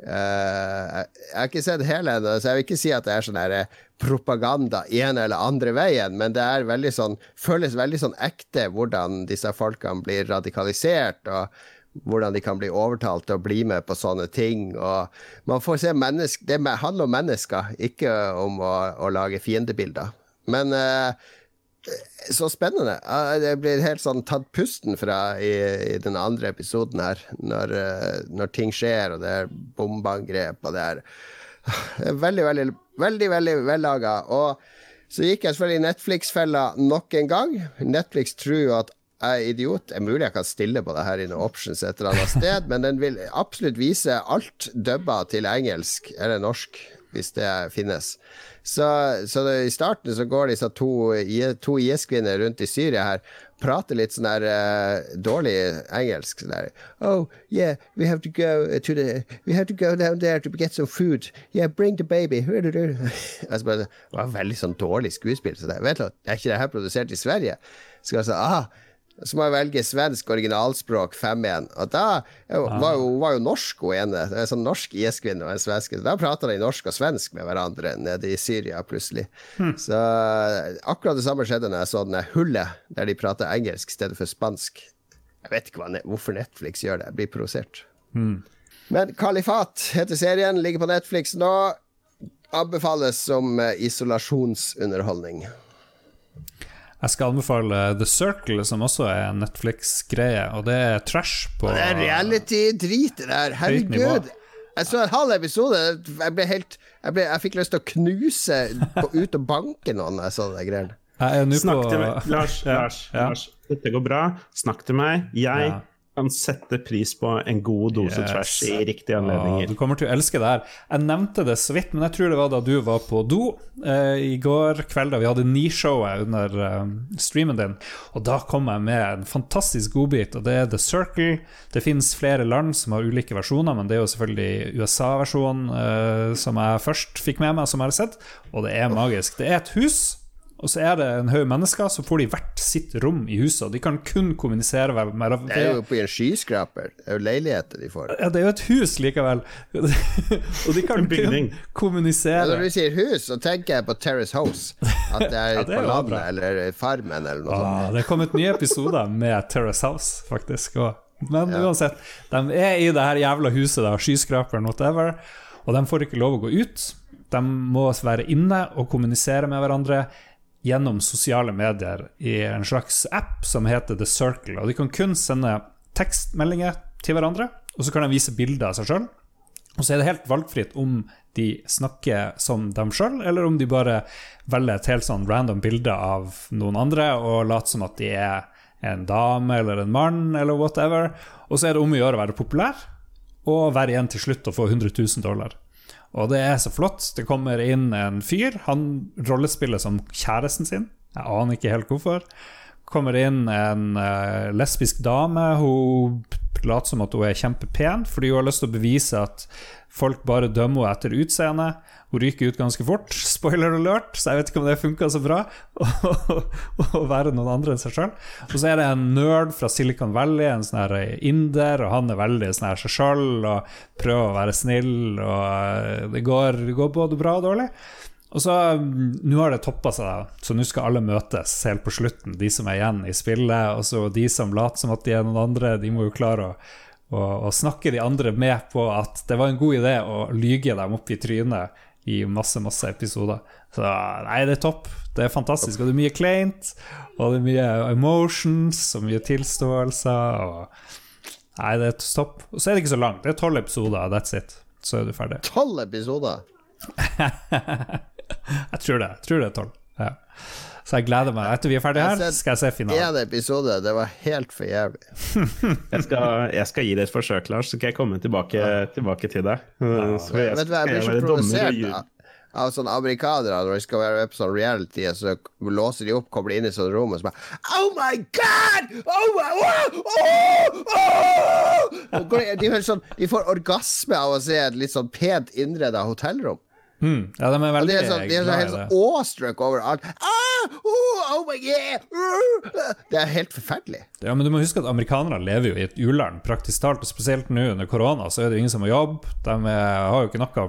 uh, Jeg har ikke sett hele ennå, så jeg vil ikke si at det er sånn der propaganda ene eller andre veien, men det er veldig sånn, føles veldig sånn ekte hvordan disse folkene blir radikalisert. og hvordan de kan bli overtalt til å bli med på sånne ting. Og man får se mennesker Det handler om mennesker, ikke om å, å lage fiendebilder. Men uh, så spennende. Jeg blir helt sånn tatt pusten fra i, i den andre episoden her, når, uh, når, ting skjer, og det er bombeangrep, og det er veldig, veldig, veldig, veldig vellaga. Og så gikk jeg selvfølgelig i Netflix-fella nok en gang. Netflix tror jo at jeg er idiot. Det er mulig jeg kan stille på det her i noen options et eller annet sted, men den vil absolutt vise alt dubba til engelsk eller norsk, hvis det finnes. Så, så det, i starten så går disse to, to IS-kvinner rundt i Syria her, prater litt sånn der uh, dårlig engelsk. Sånn der Oh, yeah, we have to go to the We have to go down there to get some food. Yeah, bring the baby. altså, det var veldig sånn dårlig skuespill. Så det, vet du, er ikke det her produsert i Sverige? Så altså, ah, så må jeg velge svensk originalspråk 5-1. Og da var jo, var jo norsk hun ene. En sånn norsk IS-kvinne og en svensk. Da prata de norsk og svensk med hverandre nede i Syria, plutselig. Hmm. Så akkurat det samme skjedde når jeg så denne hullet der de prater engelsk i stedet for spansk. Jeg vet ikke hvorfor Netflix gjør det. Jeg blir provosert. Hmm. Men Kalifat heter serien, ligger på Netflix nå. Anbefales som eh, isolasjonsunderholdning. Jeg skal anbefale The Circle, som også er en Netflix-greie, og det er trash på Det er reality-drit, det der. Herregud. Jeg så en halv episode. Jeg ble helt Jeg, ble, jeg fikk lyst til å knuse på, ut og banke noen da jeg så de greiene. Snakk til meg. Lars, Lars, ja. Lars, dette går bra. Snakk til meg. Jeg ja kan sette pris på en god dose yes. trash i riktige anledninger. Ja, du kommer til å elske det her. Jeg nevnte det så vidt, men jeg tror det var da du var på do eh, i går kveld, da vi hadde Nishowet under eh, streamen din. Og da kom jeg med en fantastisk godbit, og det er The Circle. Det finnes flere land som har ulike versjoner, men det er jo selvfølgelig USA-versjonen eh, som jeg først fikk med meg, som jeg har sett, og det er magisk. Det er et hus og så er det en haug mennesker, så får de hvert sitt rom i huset. Og de kan kun kommunisere med hverandre. Det er jo på en skyskraper. Det er jo leiligheter de får. Ja, det er jo et hus likevel. og de kan kun kommunisere. Ja, når du sier hus, så tenker jeg på Terrace House. At det er, ja, det er på landet eller Farmen eller noe ah, sånt. Det er kommet nye episoder med Terrace House, faktisk. Og, men ja. uansett, de er i det her jævla huset, da, skyskraperen, whatever, og de får ikke lov å gå ut. De må være inne og kommunisere med hverandre gjennom sosiale medier i en slags app som heter The Circle. Og de kan kun sende tekstmeldinger til hverandre, og så kan de vise bilder av seg sjøl. Og så er det helt valgfritt om de snakker som dem sjøl, eller om de bare velger et helt sånn random bilde av noen andre og later som at de er en dame eller en mann eller whatever. Og så er det om å gjøre å være populær og være igjen til slutt og få 100 000 dollar. Og det er så flott. Det kommer inn en fyr. Han rollespiller som kjæresten sin. Jeg aner ikke helt hvorfor. Kommer inn en uh, lesbisk dame. Hun later som at hun er kjempepen, fordi hun har lyst til å bevise at folk bare dømmer henne etter utseende. Hun ryker ut ganske fort. Spoiler alert, så jeg vet ikke om det funka så bra å være noen andre enn seg sjøl. Og så er det en nerd fra Silicon Valley, en sånn her inder, og han er veldig sånn her seg sjøl og prøver å være snill, og eh, det går, det går både bra og dårlig. Og så, mm, Nå har det toppa seg, så nå skal alle møtes helt på slutten. De som er igjen i spillet, og så de som later som at de er noen andre, de må jo klare å å, å snakke de andre med på at det var en god idé å lyge dem opp i trynet i masse, masse episoder. Så nei, det er topp. Det er fantastisk. Og det er mye kleint, og det er mye emotions og mye tilståelser. Og nei, det er topp. Og så er det ikke så langt. Det er tolv episoder, that's it. Så er du ferdig. Tolv episoder? jeg tror det. Jeg tror det er tolv. Ja. Så jeg gleder meg. Etter vi er ferdige her, skal jeg se finalen. Én episode, det var helt for jævlig. jeg, skal, jeg skal gi det et forsøk, Lars, så skal jeg komme tilbake, tilbake til deg. Så jeg, Vet du hva, jeg blir så provosert av, sånne amerikanere når de skal være med på sånn reality, så låser de opp, kommer inn i sånn rom og så bare Oh my God! Oh my oh, oh, oh! De, sånn, de, får orgasme av å se et litt sånn pent innreda hotellrom. Mm. Ja, de er veldig de er, sånn, de er så helt sånn awestruck over alt. Ah, oh, oh my God! Uh, det er helt forferdelig. Ja, men du må huske at amerikanere lever jo i et u-land, praktisk talt. Og spesielt nå under korona, så er det ingen som har jobb. De har jo ikke noe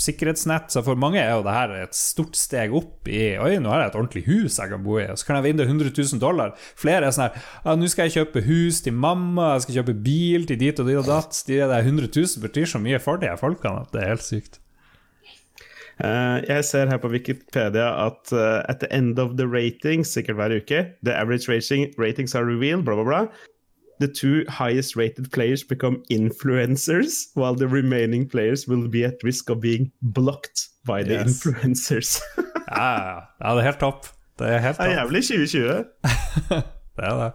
sikkerhetsnett. Så for mange er jo det her et stort steg opp i Oi, nå har jeg et ordentlig hus jeg kan bo i, og så kan jeg vinne 100 000 dollar. Flere er sånn her ja, Nå skal jeg kjøpe hus til mamma, jeg skal kjøpe bil til dit og dit og datt. De der 100 000 betyr så mye for de folkene at det er helt sykt. Uh, jeg ser her på Wikipedia at uh, at the end of the ratings, sikkert hver uke, the average rating, ratings are revealed, bla, bla, bla. The two highest rated players become influencers, while the remaining players will be at risk of being blocked by the yes. influencers. ja, ja, det er helt topp. Det er helt topp. Det er jævlig 2020. det er det.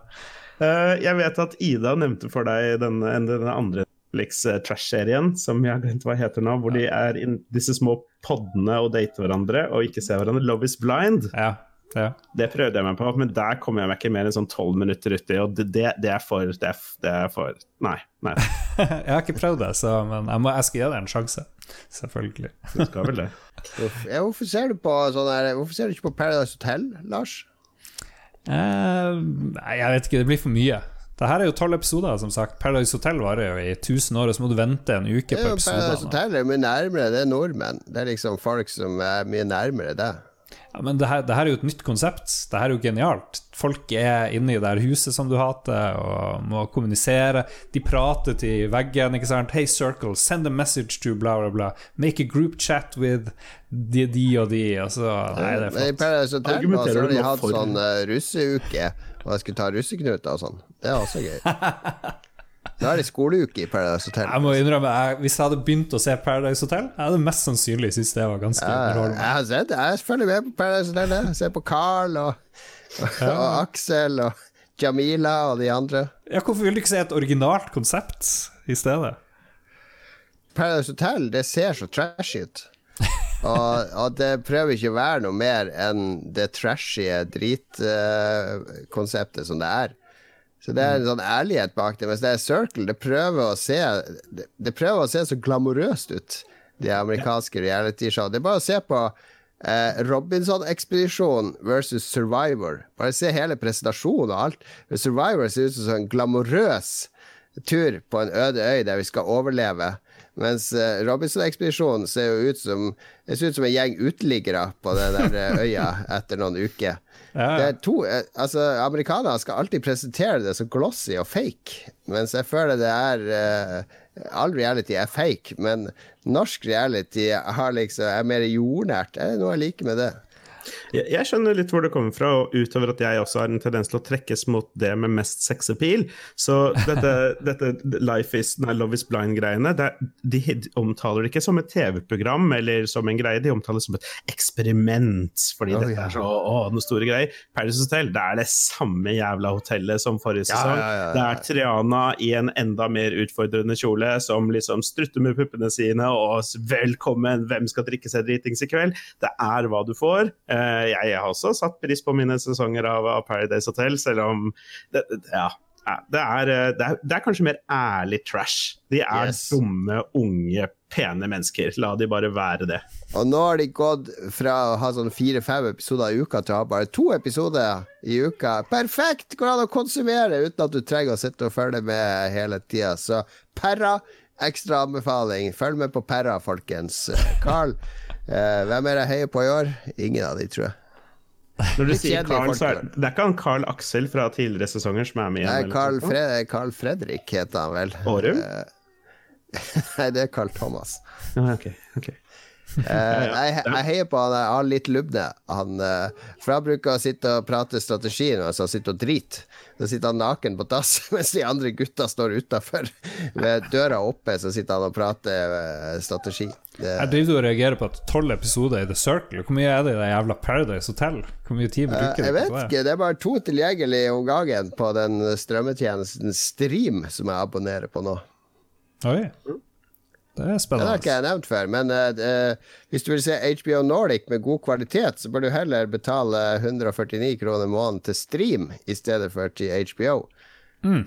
Uh, jeg vet at Ida nevnte for deg denne, denne andre Netflix-trash-serien som jeg har glemt hva heter nå, hvor de er i disse små poddene og dater hverandre og ikke ser hverandre. Love is blind. Ja, ja. Det prøvde jeg meg på, men der kom jeg meg ikke mer enn sånn tolv minutter uti, og det, det, det, er for det er, det er for Nei. nei. jeg har ikke prøvd det, så, men jeg, må, jeg skal gi det en sjanse. Selvfølgelig. Du skal vel det. ja, hvorfor ser du på sånne, Hvorfor ser du ikke på Paradise Hotel, Lars? Uh, jeg vet ikke, det blir for mye. Det her er jo tolv episoder, som sagt. Paradise Hotel varer jo i 1000 år, og så må du vente en uke på episodene. Paradise Hotel er mye nærmere, det er nordmenn. Det er liksom folk som er mye nærmere det. Men det her, det her, er jo et nytt konsept. Det her er jo genialt. Folk er inne i det her huset som du hater, og må kommunisere. De prater til veggen, ikke sant. Hey, Circle, send a message to bla, bla, bla. Make a group chat with de, de og de. Altså, nei, det er flott. I Paradise Hotel så har de hatt sånn uh, russeuke, og jeg skulle ta russeknuter og sånn. Det er også gøy. Da er det skoleuke i Paradise Hotel. Jeg må innrømme, jeg, Hvis jeg hadde begynt å se Paradise Hotel, jeg hadde mest sannsynlig syntes det var ganske underholdende. Jeg har sett jeg følger med på Paradise Hotel. Jeg ser på Carl og, og, ja. og Aksel og Jamila og de andre. Ja, Hvorfor vil du ikke se et originalt konsept i stedet? Paradise Hotel, det ser så trashy ut. og, og, det prøver ikke å være noe mer enn det trashy dritkonseptet uh, som det er. Så det er en sånn ærlighet bak det. Mens det er Circle, det prøver å se Det, prøver å se så glamorøst ut, de amerikanske realityshowene. Det er bare å se på eh, Robinson-ekspedisjon versus Survivor. Bare se hele presentasjonen og alt. Survivor ser ut som en glamorøs tur på en øde øy der vi skal overleve. Mens uh, Robinson-ekspedisjonen ser jo ut som Det ser ut som en gjeng uteliggere på den der eh, øya etter noen uker. Ja. Det to uh, Altså, amerikanere skal alltid presentere det som glossy og fake, mens jeg føler det er uh, All reality er fake, men norsk reality liksom, er mer jordnært. Det er noe jeg liker med det. Jeg, jeg, skjønner litt hvor det kommer fra, og utover at jeg også har en tendens til å trekkes mot det med mest sexappeal. Så dette, dette Life is, nei, Love is Blind-greiene, de omtaler det ikke som et TV-program eller som en greie, de omtaler det som et eksperiment. Fordi oh, dette ja. er så å, noen store greier. Paradise Hotel, det er det samme jævla hotellet som forrige sesong. Ja, ja, det er Triana i en enda mer utfordrende kjole som liksom strutter med puppene sine og 'velkommen, hvem skal drikke seg dritings i kveld'? Det er hva du får. Eh, jeg har også satt pris på mine sesonger av, Paradise Hotel, selv om det, ja, det er, eh, det, er, det er, kanskje mer ærlig trash. De er yes. dumme, unge, pene mennesker. La de bare være det. Og nå har de gått fra å ha sånn fire-fem episoder i uka til å ha bare to episoder i uka. Perfekt! Går an å konsumere uten at du trenger å sitte og følge med hele tida. Så Perra, ekstra anbefaling. Følg med på Perra, folkens. Carl, Eh, hvem er det jeg heier på i år? Ingen av de, tror jeg. Når du sier Carl, så er det er ikke han Carl Aksel fra tidligere sesonger som er med igjen? Nei, Carl, Fred Carl Fredrik heter han vel. Årum? Eh, Nei, det er Carl Thomas. Ja, ok, ok. Eh, jeg, jeg heier på han han litt lubne. Han, uh, for han bruker å sitte og prate strategi mens han sitter og driter. Så sitter han naken på dass mens de andre gutta står utafor. Med døra oppe, så sitter han og prater uh, strategi. Det, Jeg driver og reagerer på at tolv episoder i The Circle. Hvor mye er det i det jævla Paradise Hotel? Hvor mye tid bruker jeg de vet på det? ikke, det er bare to tilgjengelig om gangen på den strømmetjenesten Stream som jeg abonnerer på nå. Oi. Det er Den har ikke jeg nevnt før, men eh, hvis du vil se HBO Nordic med god kvalitet, så bør du heller betale 149 kroner måneden til Stream i stedet for til HBO.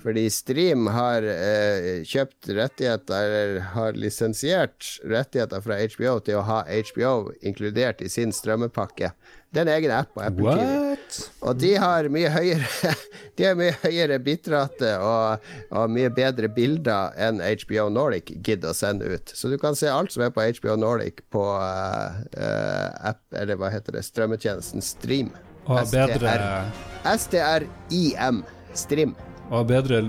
Fordi Stream har eh, kjøpt rettigheter, eller har lisensiert rettigheter fra HBO til å ha HBO inkludert i sin strømmepakke. Det er en egen app på Apple TV. Og de har mye høyere De har mye høyere bitrate og, og mye bedre bilder enn HBO Nordic gidder å sende ut. Så du kan se alt som er på HBO Nordic på uh, eh, app, eller hva heter det, strømmetjenesten Stream. Og bedre, STRIM. Stream. Og bedre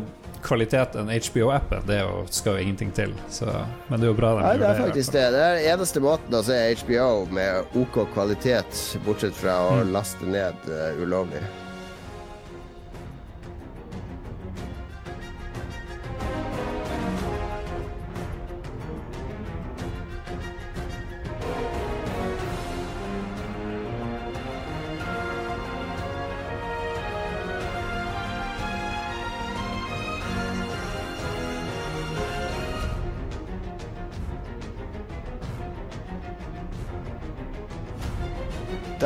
kvalitet enn HBO-appen, det jo, skal jo ingenting til. Så, men det er jo bra de Nei, det er faktisk det. Det er eneste måten å se HBO med OK kvalitet, bortsett fra å laste ned uh, ulovlig.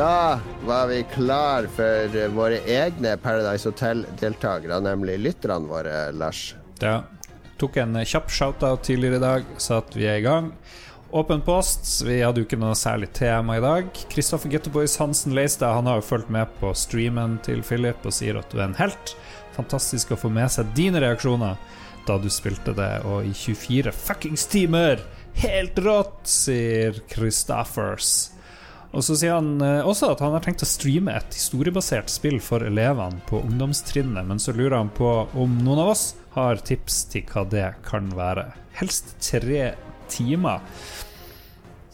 Da var vi klar for våre egne Paradise Hotel-deltakere, nemlig lytterne våre, Lars. Ja. Tok en kjapp shoutout tidligere i dag, så at vi er i gang. Åpen post. Vi hadde jo ikke noe særlig tema i dag. Kristoffer Gettoboys Hansen Leistad Han har jo fulgt med på streamen til Philip og sier at du er en helt. Fantastisk å få med seg dine reaksjoner da du spilte det, og i 24 fuckings timer! Helt rått, sier Christoffers. Og så sier han eh, også at han har tenkt å streame et historiebasert spill for elevene på ungdomstrinnet, men så lurer han på om noen av oss har tips til hva det kan være. Helst tre timer.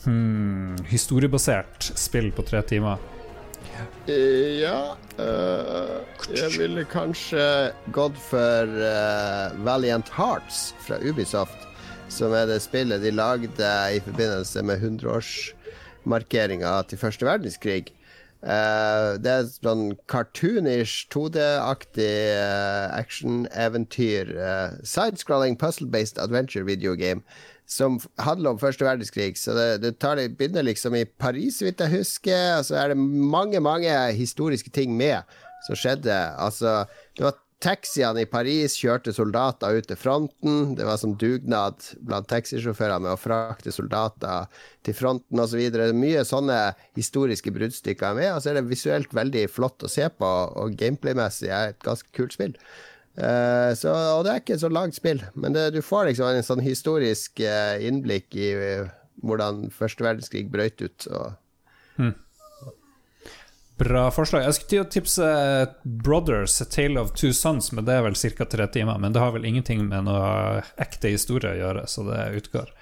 Hmm, historiebasert spill på tre timer. Eh, ja eh, Jeg ville kanskje gått for uh, Valiant Hearts fra Ubisoft, som er det spillet de lagde i forbindelse med 100-årsmarkeringa til første verdenskrig. Uh, det er sånn cartoonish, 2D-aktig uh, action-eventyr. Uh, Side-scrolling puzzle-based adventure video game som handler om første verdenskrig. Så det, det tar det, begynner liksom i Paris, så vidt jeg husker. Og så er det mange, mange historiske ting med som skjedde. Altså, det var taxiene i Paris kjørte soldater ut til fronten. Det var som dugnad blant taxisjåfører med å frakte soldater til fronten osv. Mye sånne historiske bruddstykker er med. Og så er det visuelt veldig flott å se på, og gameplay-messig er et ganske kult spill. Uh, så, og det er ikke et så langt spill, men det, du får liksom en sånn historisk eh, innblikk i uh, hvordan første verdenskrig brøt ut. Og Bra forslag. Jeg skulle til å tipse Brothers, A Tale of Two Sons, men det er vel ca. tre timer. Men det har vel ingenting med noe ekte historie å gjøre, så det utgår.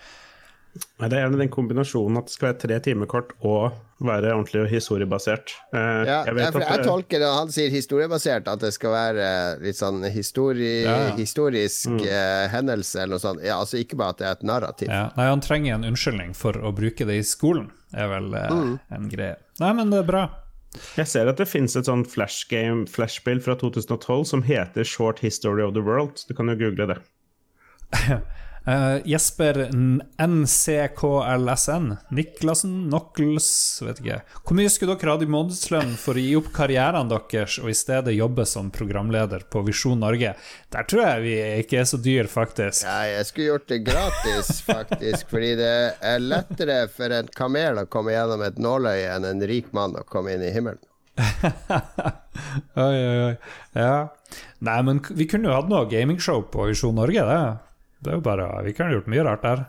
Nei, Det er gjerne den kombinasjonen at det skal være tre timer kort og være ordentlig og historiebasert. Eh, ja, jeg vet jeg, jeg tolker det, han sier historiebasert, at det skal være eh, litt sånn histori Ja, historisk historisk eh, hendelse eller noe sånt. Ja, altså ikke bare at det er et narrativ. Ja. Nei, han trenger en unnskyldning for å bruke det i skolen, er vel eh, en greie. Nei, men det er bra. Jeg ser at det finnes et sånn flashgame, flashspill fra 2012 som heter Short History of the World. Du kan jo google det. Eh, Jesper NCKLSN. Niklassen, Knuckles, vet ikke. Hvor mye skulle dere hatt i månedslønn for å gi opp karrieren deres og i stedet jobbe som programleder på Visjon Norge? Der tror jeg vi ikke er så dyr, faktisk. Ja, jeg skulle gjort det gratis, faktisk, fordi det er lettere for en kamel å komme gjennom et nåløye enn en rik mann å komme inn i himmelen. Oi, oi, oi. Ja. Nei, men vi kunne jo hatt noe gamingshow på Visjon Norge, det. Det er jo bare Vi kunne gjort mye rart der.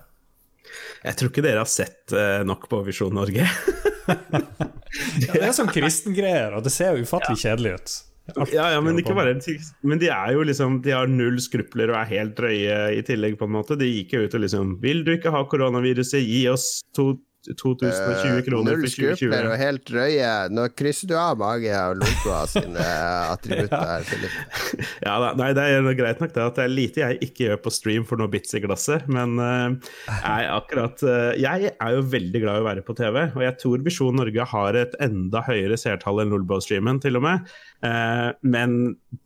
Jeg tror ikke dere har sett eh, nok på Visjon Norge. Ja, det er sånn kristengreier, og det ser jo ufattelig kjedelig ut. Ja, ja, men ikke bare Men de er jo liksom De har null skrupler og er helt drøye i tillegg, på en måte. De gikk jo ut og liksom Vil du ikke ha koronaviruset, gi oss to, 2020 kroner uh, for skrupler og 2020. helt drøye. Nå krysser du av mange av Lolbua sine attributter her, Ja, da, nei, det er greit nok det at det er lite jeg ikke gjør på stream for noe bits i glasset, men uh, jeg, akkurat, uh, jeg er jo veldig glad i å være på TV, og jeg tror Visjon Norge har et enda høyere seertall enn Lolbo-streamen, til og med. Eh, men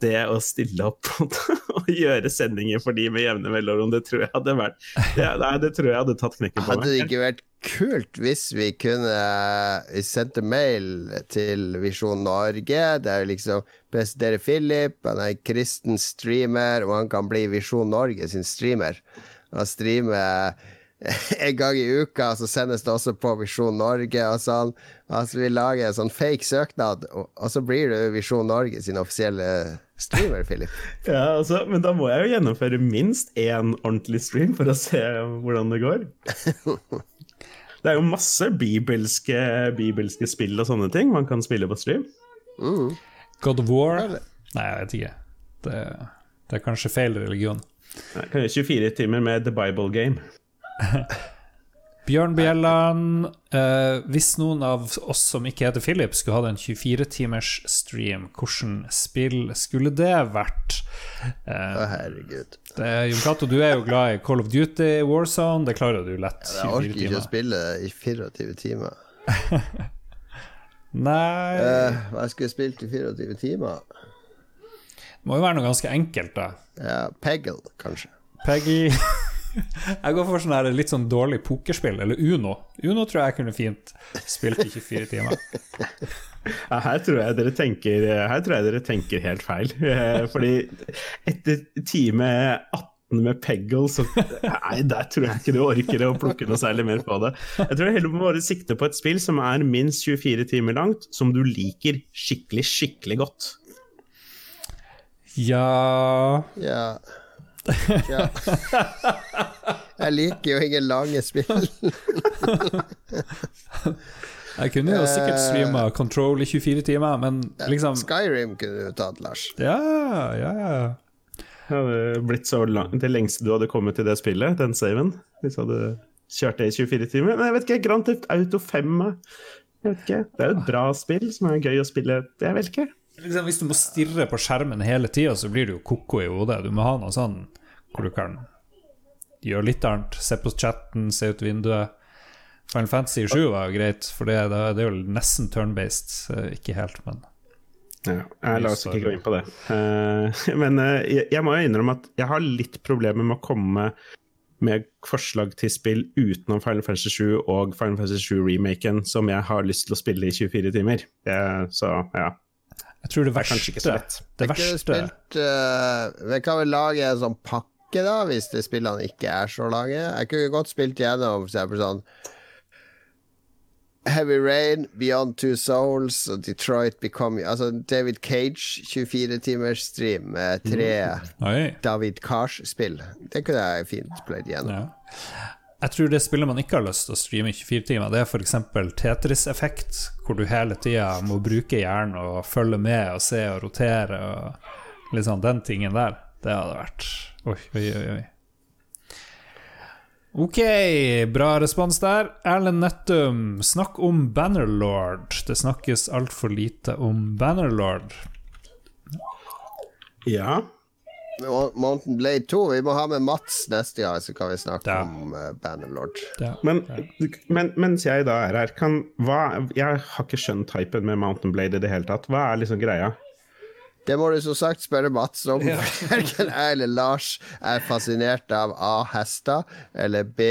det å stille opp og gjøre sendinger for de med jevne mellomrom, det tror jeg hadde vært ja, Nei, det tror jeg hadde tatt knekken på meg. Hadde det ikke vært kult hvis vi kunne Vi sendte mail til Visjon Norge, der liksom presenterer Philip, han er en kristen streamer, og han kan bli Visjon Norge sin streamer. Han streamer en gang i uka, så sendes det også på Visjon Norge og sånn. Altså, vi lager en sånn fake søknad, og så blir du Visjon Norge sin offisielle streamer, Philip. Ja, altså, men da må jeg jo gjennomføre minst én ordentlig stream for å se hvordan det går. Det er jo masse bibelske, bibelske spill og sånne ting man kan spille på stream. God of War? Nei, jeg vet ikke. Det, det er kanskje feil religion. Nei, kan gjøre 24 timer med The Bible Game. Bjørn Bjelland, eh, hvis noen av oss som ikke heter Philip, skulle hatt en 24-timers stream, hvordan spill skulle det vært? Eh, herregud. det, Jon Cato, du er jo glad i Call of Duty, Warzone, det klarer du lett. Jeg orker 24 ikke å spille i 24 timer. Nei Eh, hva skulle jeg spilt i 24 timer? Det må jo være noe ganske enkelt, da. Ja, Peggle, kanskje. Peggy Jeg går for sånn her litt sånn dårlig pokerspill, eller Uno. Uno tror jeg kunne fint spilt i 24 timer. Ja, her, tror jeg dere tenker, her tror jeg dere tenker helt feil. Eh, Fordi etter time 18 med Peggle, så Nei, der tror jeg ikke du orker å plukke noe særlig mer på det. Jeg tror heller må bare sikte på et spill som er minst 24 timer langt, som du liker skikkelig, skikkelig godt. Ja Ja. Ja. Jeg liker jo ingen lange spill. Jeg kunne jo sikkert streama Control i 24 timer, men liksom Skyrim kunne du tatt, Lars. Ja, ja, ja. Det hadde blitt så langt, det lengste du hadde kommet til det spillet, den saven, hvis du hadde kjørt det i 24 timer. Men jeg vet ikke, Grand Theft Auto 5 jeg vet ikke. Det er jo et bra spill som er gøy å spille. Jeg vet ikke. Liksom, hvis du må stirre på skjermen hele tida, så blir du jo ko-ko i hodet. Du må ha noe sånn hvor du kan gjøre litt annet. Se på chatten, se ut vinduet. Final Fantasy 7 var jo greit, for det, det er jo nesten turn-based. Ikke helt, men Ja, jeg la oss ikke gå inn på det. Uh, men uh, jeg, jeg må jo innrømme at jeg har litt problemer med å komme med forslag til spill utenom Final Fantasy 7 og Final Fantasy 7-remaken som jeg har lyst til å spille i 24 timer. Uh, så ja. Jeg tror det kanskje ikke så verste lett. Det Ikke verste spilt uh, Vi kan vel lage en sånn pakke, da, hvis de spillene ikke er så lange. Jeg kunne godt spilt gjennom for eksempel sånn Heavy Rain, Beyond Two Souls og Detroit Become Altså David Cage 24 timers stream med tre mm. David Cars-spill. Det kunne jeg fint pløyd gjennom. Ja. Jeg tror det spillet man ikke har lyst til å streame i 24 timer, det er f.eks. Tetris-effekt, hvor du hele tida må bruke hjernen og følge med og se og rotere og sånn den tingen der. Det hadde vært oi, oi. oi. Ok, bra respons der. Erlend Nettum, snakk om Bannerlord. Det snakkes altfor lite om Bannerlord. ja. Mo- Mountain Blade 2. Vi må ha med Mats neste gang, så kan vi snakke da. om uh, Bannerlord. Ja. Men, men mens jeg da er her, kan hva Jeg har ikke skjønt hypen med Mountain Blade i det hele tatt. Hva er liksom greia? Det må du som sagt spørre Mats om. Verken jeg eller Lars er fascinert av A. hester, eller B.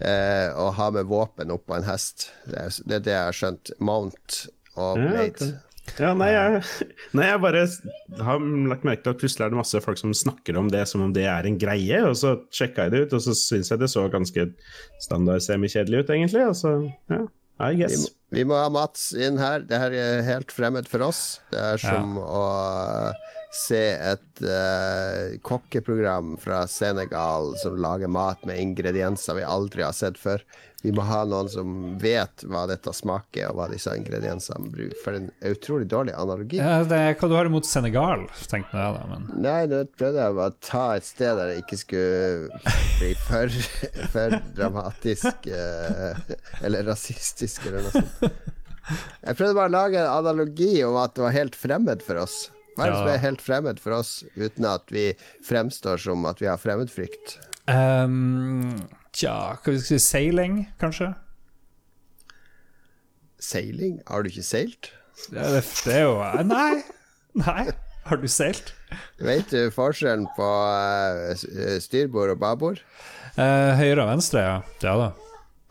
Eh, å ha med våpen oppå en hest. Det er det, er det jeg har skjønt. Mount og Ja, Blade. Ja, nei, jeg, nei, jeg bare har lagt merke til at plutselig er det masse folk som snakker om det som om det er en greie, og så sjekka jeg det ut, og så syns jeg det så ganske standard semikjedelig ut, egentlig. Og så, ja, I Vi, guess. må- vi må ha Mats inn her. Det her er helt fremmed for oss. Det er som å se et uh, kokkeprogram fra Senegal som lager mat med ingredienser vi aldri har sett før. Vi må ha noen som vet hva dette smaker, og hva disse ingrediensene bruker. For en utrolig dårlig analogi. Ja, det hva du har imot Senegal, tenkte jeg da, men Nei, nå prøvde jeg bare å ta et sted der det ikke skulle bli for, for dramatisk eh, eller rasistisk eller noe sånt. Jeg prøvde bare å lage en analogi om at det var helt fremmed for oss. Hva er det som er helt fremmed for oss, uten at vi fremstår som at vi har fremmedfrykt? Ehm, Tja, hva skal vi si, seiling, kanskje? Seiling? Har du ikke seilt? Ja, det, det er jo Nei. Nei. Har du seilt? Vet du forskjellen på eh, eh, styrbord og babord? Eh, høyre og venstre, ja. Ja da.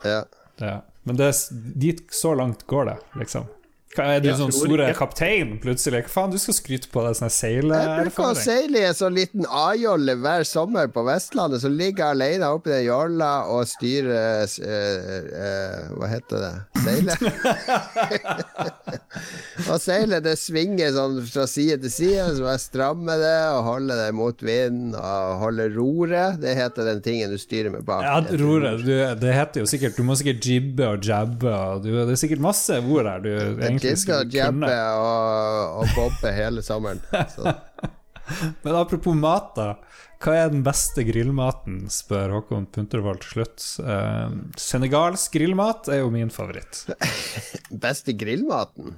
Ja. Ja. Men det, dit så langt går det, liksom. Er du sånn store kaptein plutselig? Hva faen, du skal skryte på deg sånn Jeg bruker å seile i en sånn liten A-jolle hver sommer på Vestlandet, så ligger jeg alene oppi den jolla og styrer uh, uh, Hva heter det? Seile? og seile, det svinger sånn fra side til side, så må jeg stramme det og holde det mot vind og holde roret. Det heter den tingen du styrer med bak. Ja, roret. Det heter jo sikkert Du må sikkert jibbe og jabbe og du, Det er sikkert masse ord her du egentlig Skulle og jabbe og, og bobbe hele sommeren. Så. Men apropos mat, da. Hva er den beste grillmaten, spør Håkon Puntervold til slutt. Eh, senegalsk grillmat er jo min favoritt. Beste grillmaten?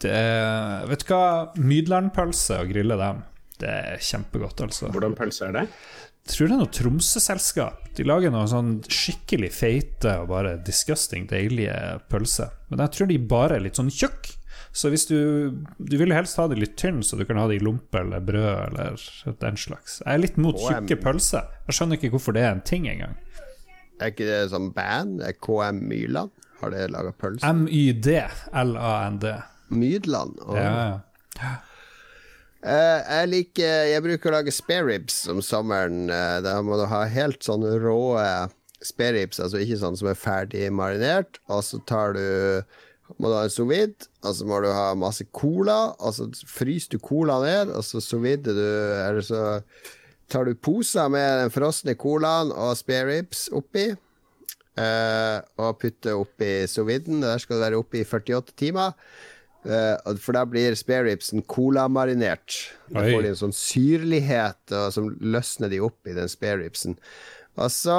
Det er, vet du hva? Mydlandpølse å grille dem. Det er kjempegodt, altså. Hvordan pølse er det? Tror det er noe Tromsø-selskap. De lager noen sånn skikkelig feite og bare disgusting deilige pølser. Men jeg tror de bare er litt sånn tjukke. Så hvis du Du vil jo helst ha det litt tynn, så du kan ha det i lompe eller brød eller den slags. Jeg er litt mot tjukke pølser. Jeg skjønner ikke hvorfor det er en ting engang. Er ikke det sånn band? Er KM Myrland? Har det laga pølse? M-y-d-l-a-n-d. Mydland? Å. Ja, ja. Eh, jeg liker Jeg bruker å lage spareribs om sommeren. Uh, da må du ha helt sånn rå spareribs, altså ikke sånn som er ferdig marinert. Og så tar du må du ha en sous og så må du ha masse cola. Og så fryser du cola ned, og så sous du Eller så tar du poser med den frosne colaen og spareribs oppi. Uh, og putter oppi sous. Der skal det være oppi i 48 timer. Og for da blir spareribsen colamarinert. Da får de en sånn syrlighet, og som løsner de opp i den spareribsen. Og så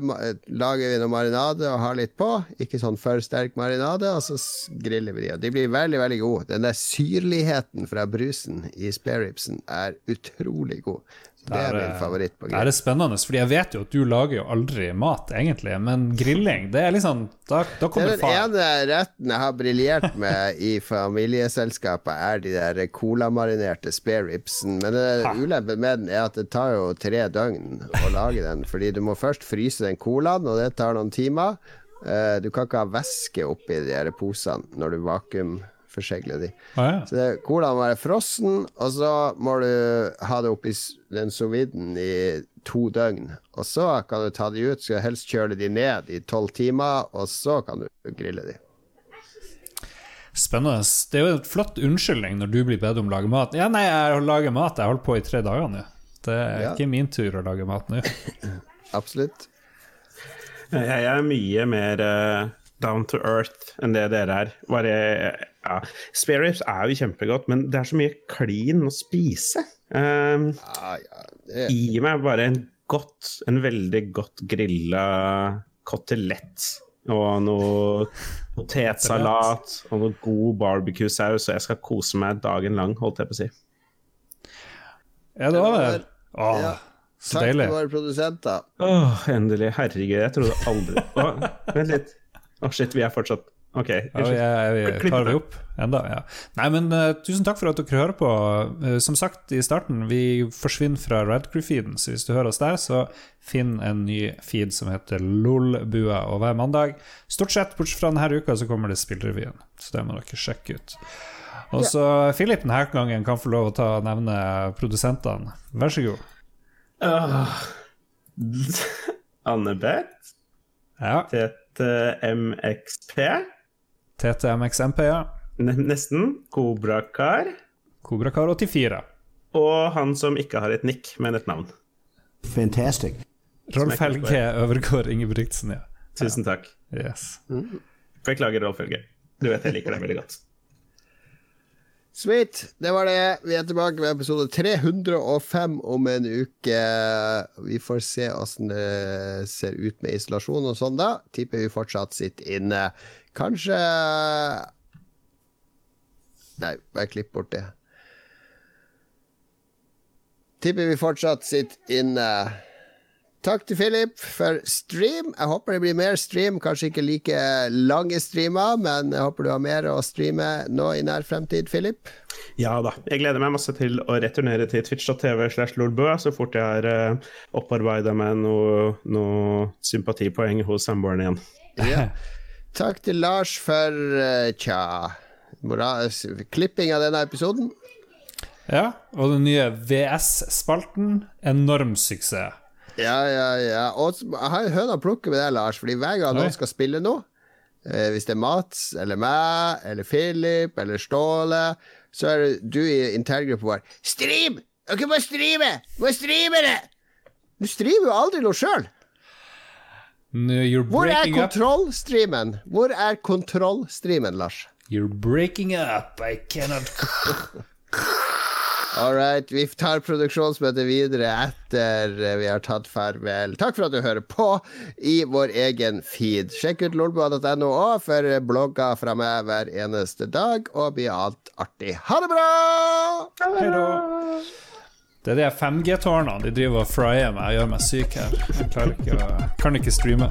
uh, lager vi noe marinade og har litt på. Ikke sånn for sterk marinade, og så griller vi de. Og de blir veldig, veldig gode. Den der syrligheten fra brusen i spareribsen er utrolig god. Det er min eh, favoritt på Det er grill. spennende, fordi jeg vet jo at du lager jo aldri mat, egentlig. Men grilling, det er liksom Da, da Det er den ene retten jeg har briljert med i familieselskapet, er de der colamarinerte spareribsen. Men ulempen med den er at det tar jo tre døgn å lage den. Fordi du må først fryse den colaen, og det tar noen timer. Eh, Du kan ikke ha væske oppi de her posene når du vakuumforsegler de. Ah, ja. Så det, colaen må være frossen, og så må du ha det oppi den sous i to døgn. Og så kan du ta de ut, skal helst kjøle de ned i tolv timer, og så kan du grille de. Spennende. Det er jo et flott unnskyldning når du blir bedt om å lage mat. Ja, nei, jeg lager mat. Jeg holdt på i tre dager nå. Det er Ja. ikke min tur å lage mat nå. Absolutt. Jeg er mye mer eh, down to earth enn det dere er. Bare, ja. Spareribs er jo kjempegodt, men det er så mye klin å spise. Um, Ja, ja, det, Gi meg bare en godt, en veldig godt grilla kotelett og noe potetsalat og noe god barbecue-saus, og jeg skal kose meg dagen lang, holdt jeg på å si. Ja, det var det. Åh, Ja. så Takk deilig. til våre produsenter. Åh, endelig. Herregud, jeg trodde aldri Åh, Vent litt. Å, shit, vi er fortsatt OK. Ja, jeg, jeg, jeg, tar vi det. opp enda? Ja. Nei, men uh, tusen takk for at dere hører på. Uh, som sagt i starten, vi forsvinner fra Radcrew-feeden, så hvis du hører oss der, så finn en ny feed som heter LOL-bua, og hver mandag, stort sett bortsett fra denne uka, så kommer det Spillrevyen. Så det må dere sjekke ut. Og så Philip denne gangen kan få lov å ta nevne produsentene. Vær så god. Uh, Anne-Beth, Ja, TTMXP, TTMXMP, nesten, Kobrakar, Kobrakar84. Og han som ikke har et nikk, men et navn. Fantastic. Rolf Helge Øvergård Ingebrigtsen, ja. Tusen takk. Yes. Beklager, Rolf Helge. Du vet jeg liker deg veldig godt. Sweet. Det var det. Vi er tilbake med episode 305 om en uke. Vi får se åssen det ser ut med isolasjon og sånn, da. Tipper vi fortsatt sitter inne. Kanskje Nei, bare klipp bort det. Tipper vi fortsatt sitter inne. Takk til Philip for stream. Jeg håper det blir mer stream. Kanskje ikke like lange streamer, men jeg håper du har mer å streame nå i nær fremtid, Philip. Ja da. Jeg gleder meg masse til å returnere til twitch.tv slash lolbø så fort jeg har uh, opparbeida meg noe, noe sympatipoeng hos samboeren igjen. Ja. Takk til Lars for uh, tja mora- klipping av denne episoden. Ja, og den nye VS-spalten, enorm suksess. Ja, ja, ja. Og s- jeg har en høne å plukke med deg, Lars, Fordi hver gang noen skal spille noe, eh, hvis det er Mats eller meg eller Philip eller Ståle, så er det du i interngruppa vår Stream! Dere må streame! Må streame det! Du streamer jo aldri noe sjøl. No, Hvor er kontrollstreamen? Hvor er kontrollstreamen, Lars? You're breaking up. I cannot All right, vi tar produksjonsmøtet videre etter vi har tatt farvel. Takk for at du hører på i vår egen feed. Sjekk ut lolbua.no òg for blogger fra meg hver eneste dag, og bli alt artig. Ha det bra! Hei da. Det er de 5G-tårnene de driver og fryer meg og gjør meg syk her. Jeg ikke å Kan ikke streame.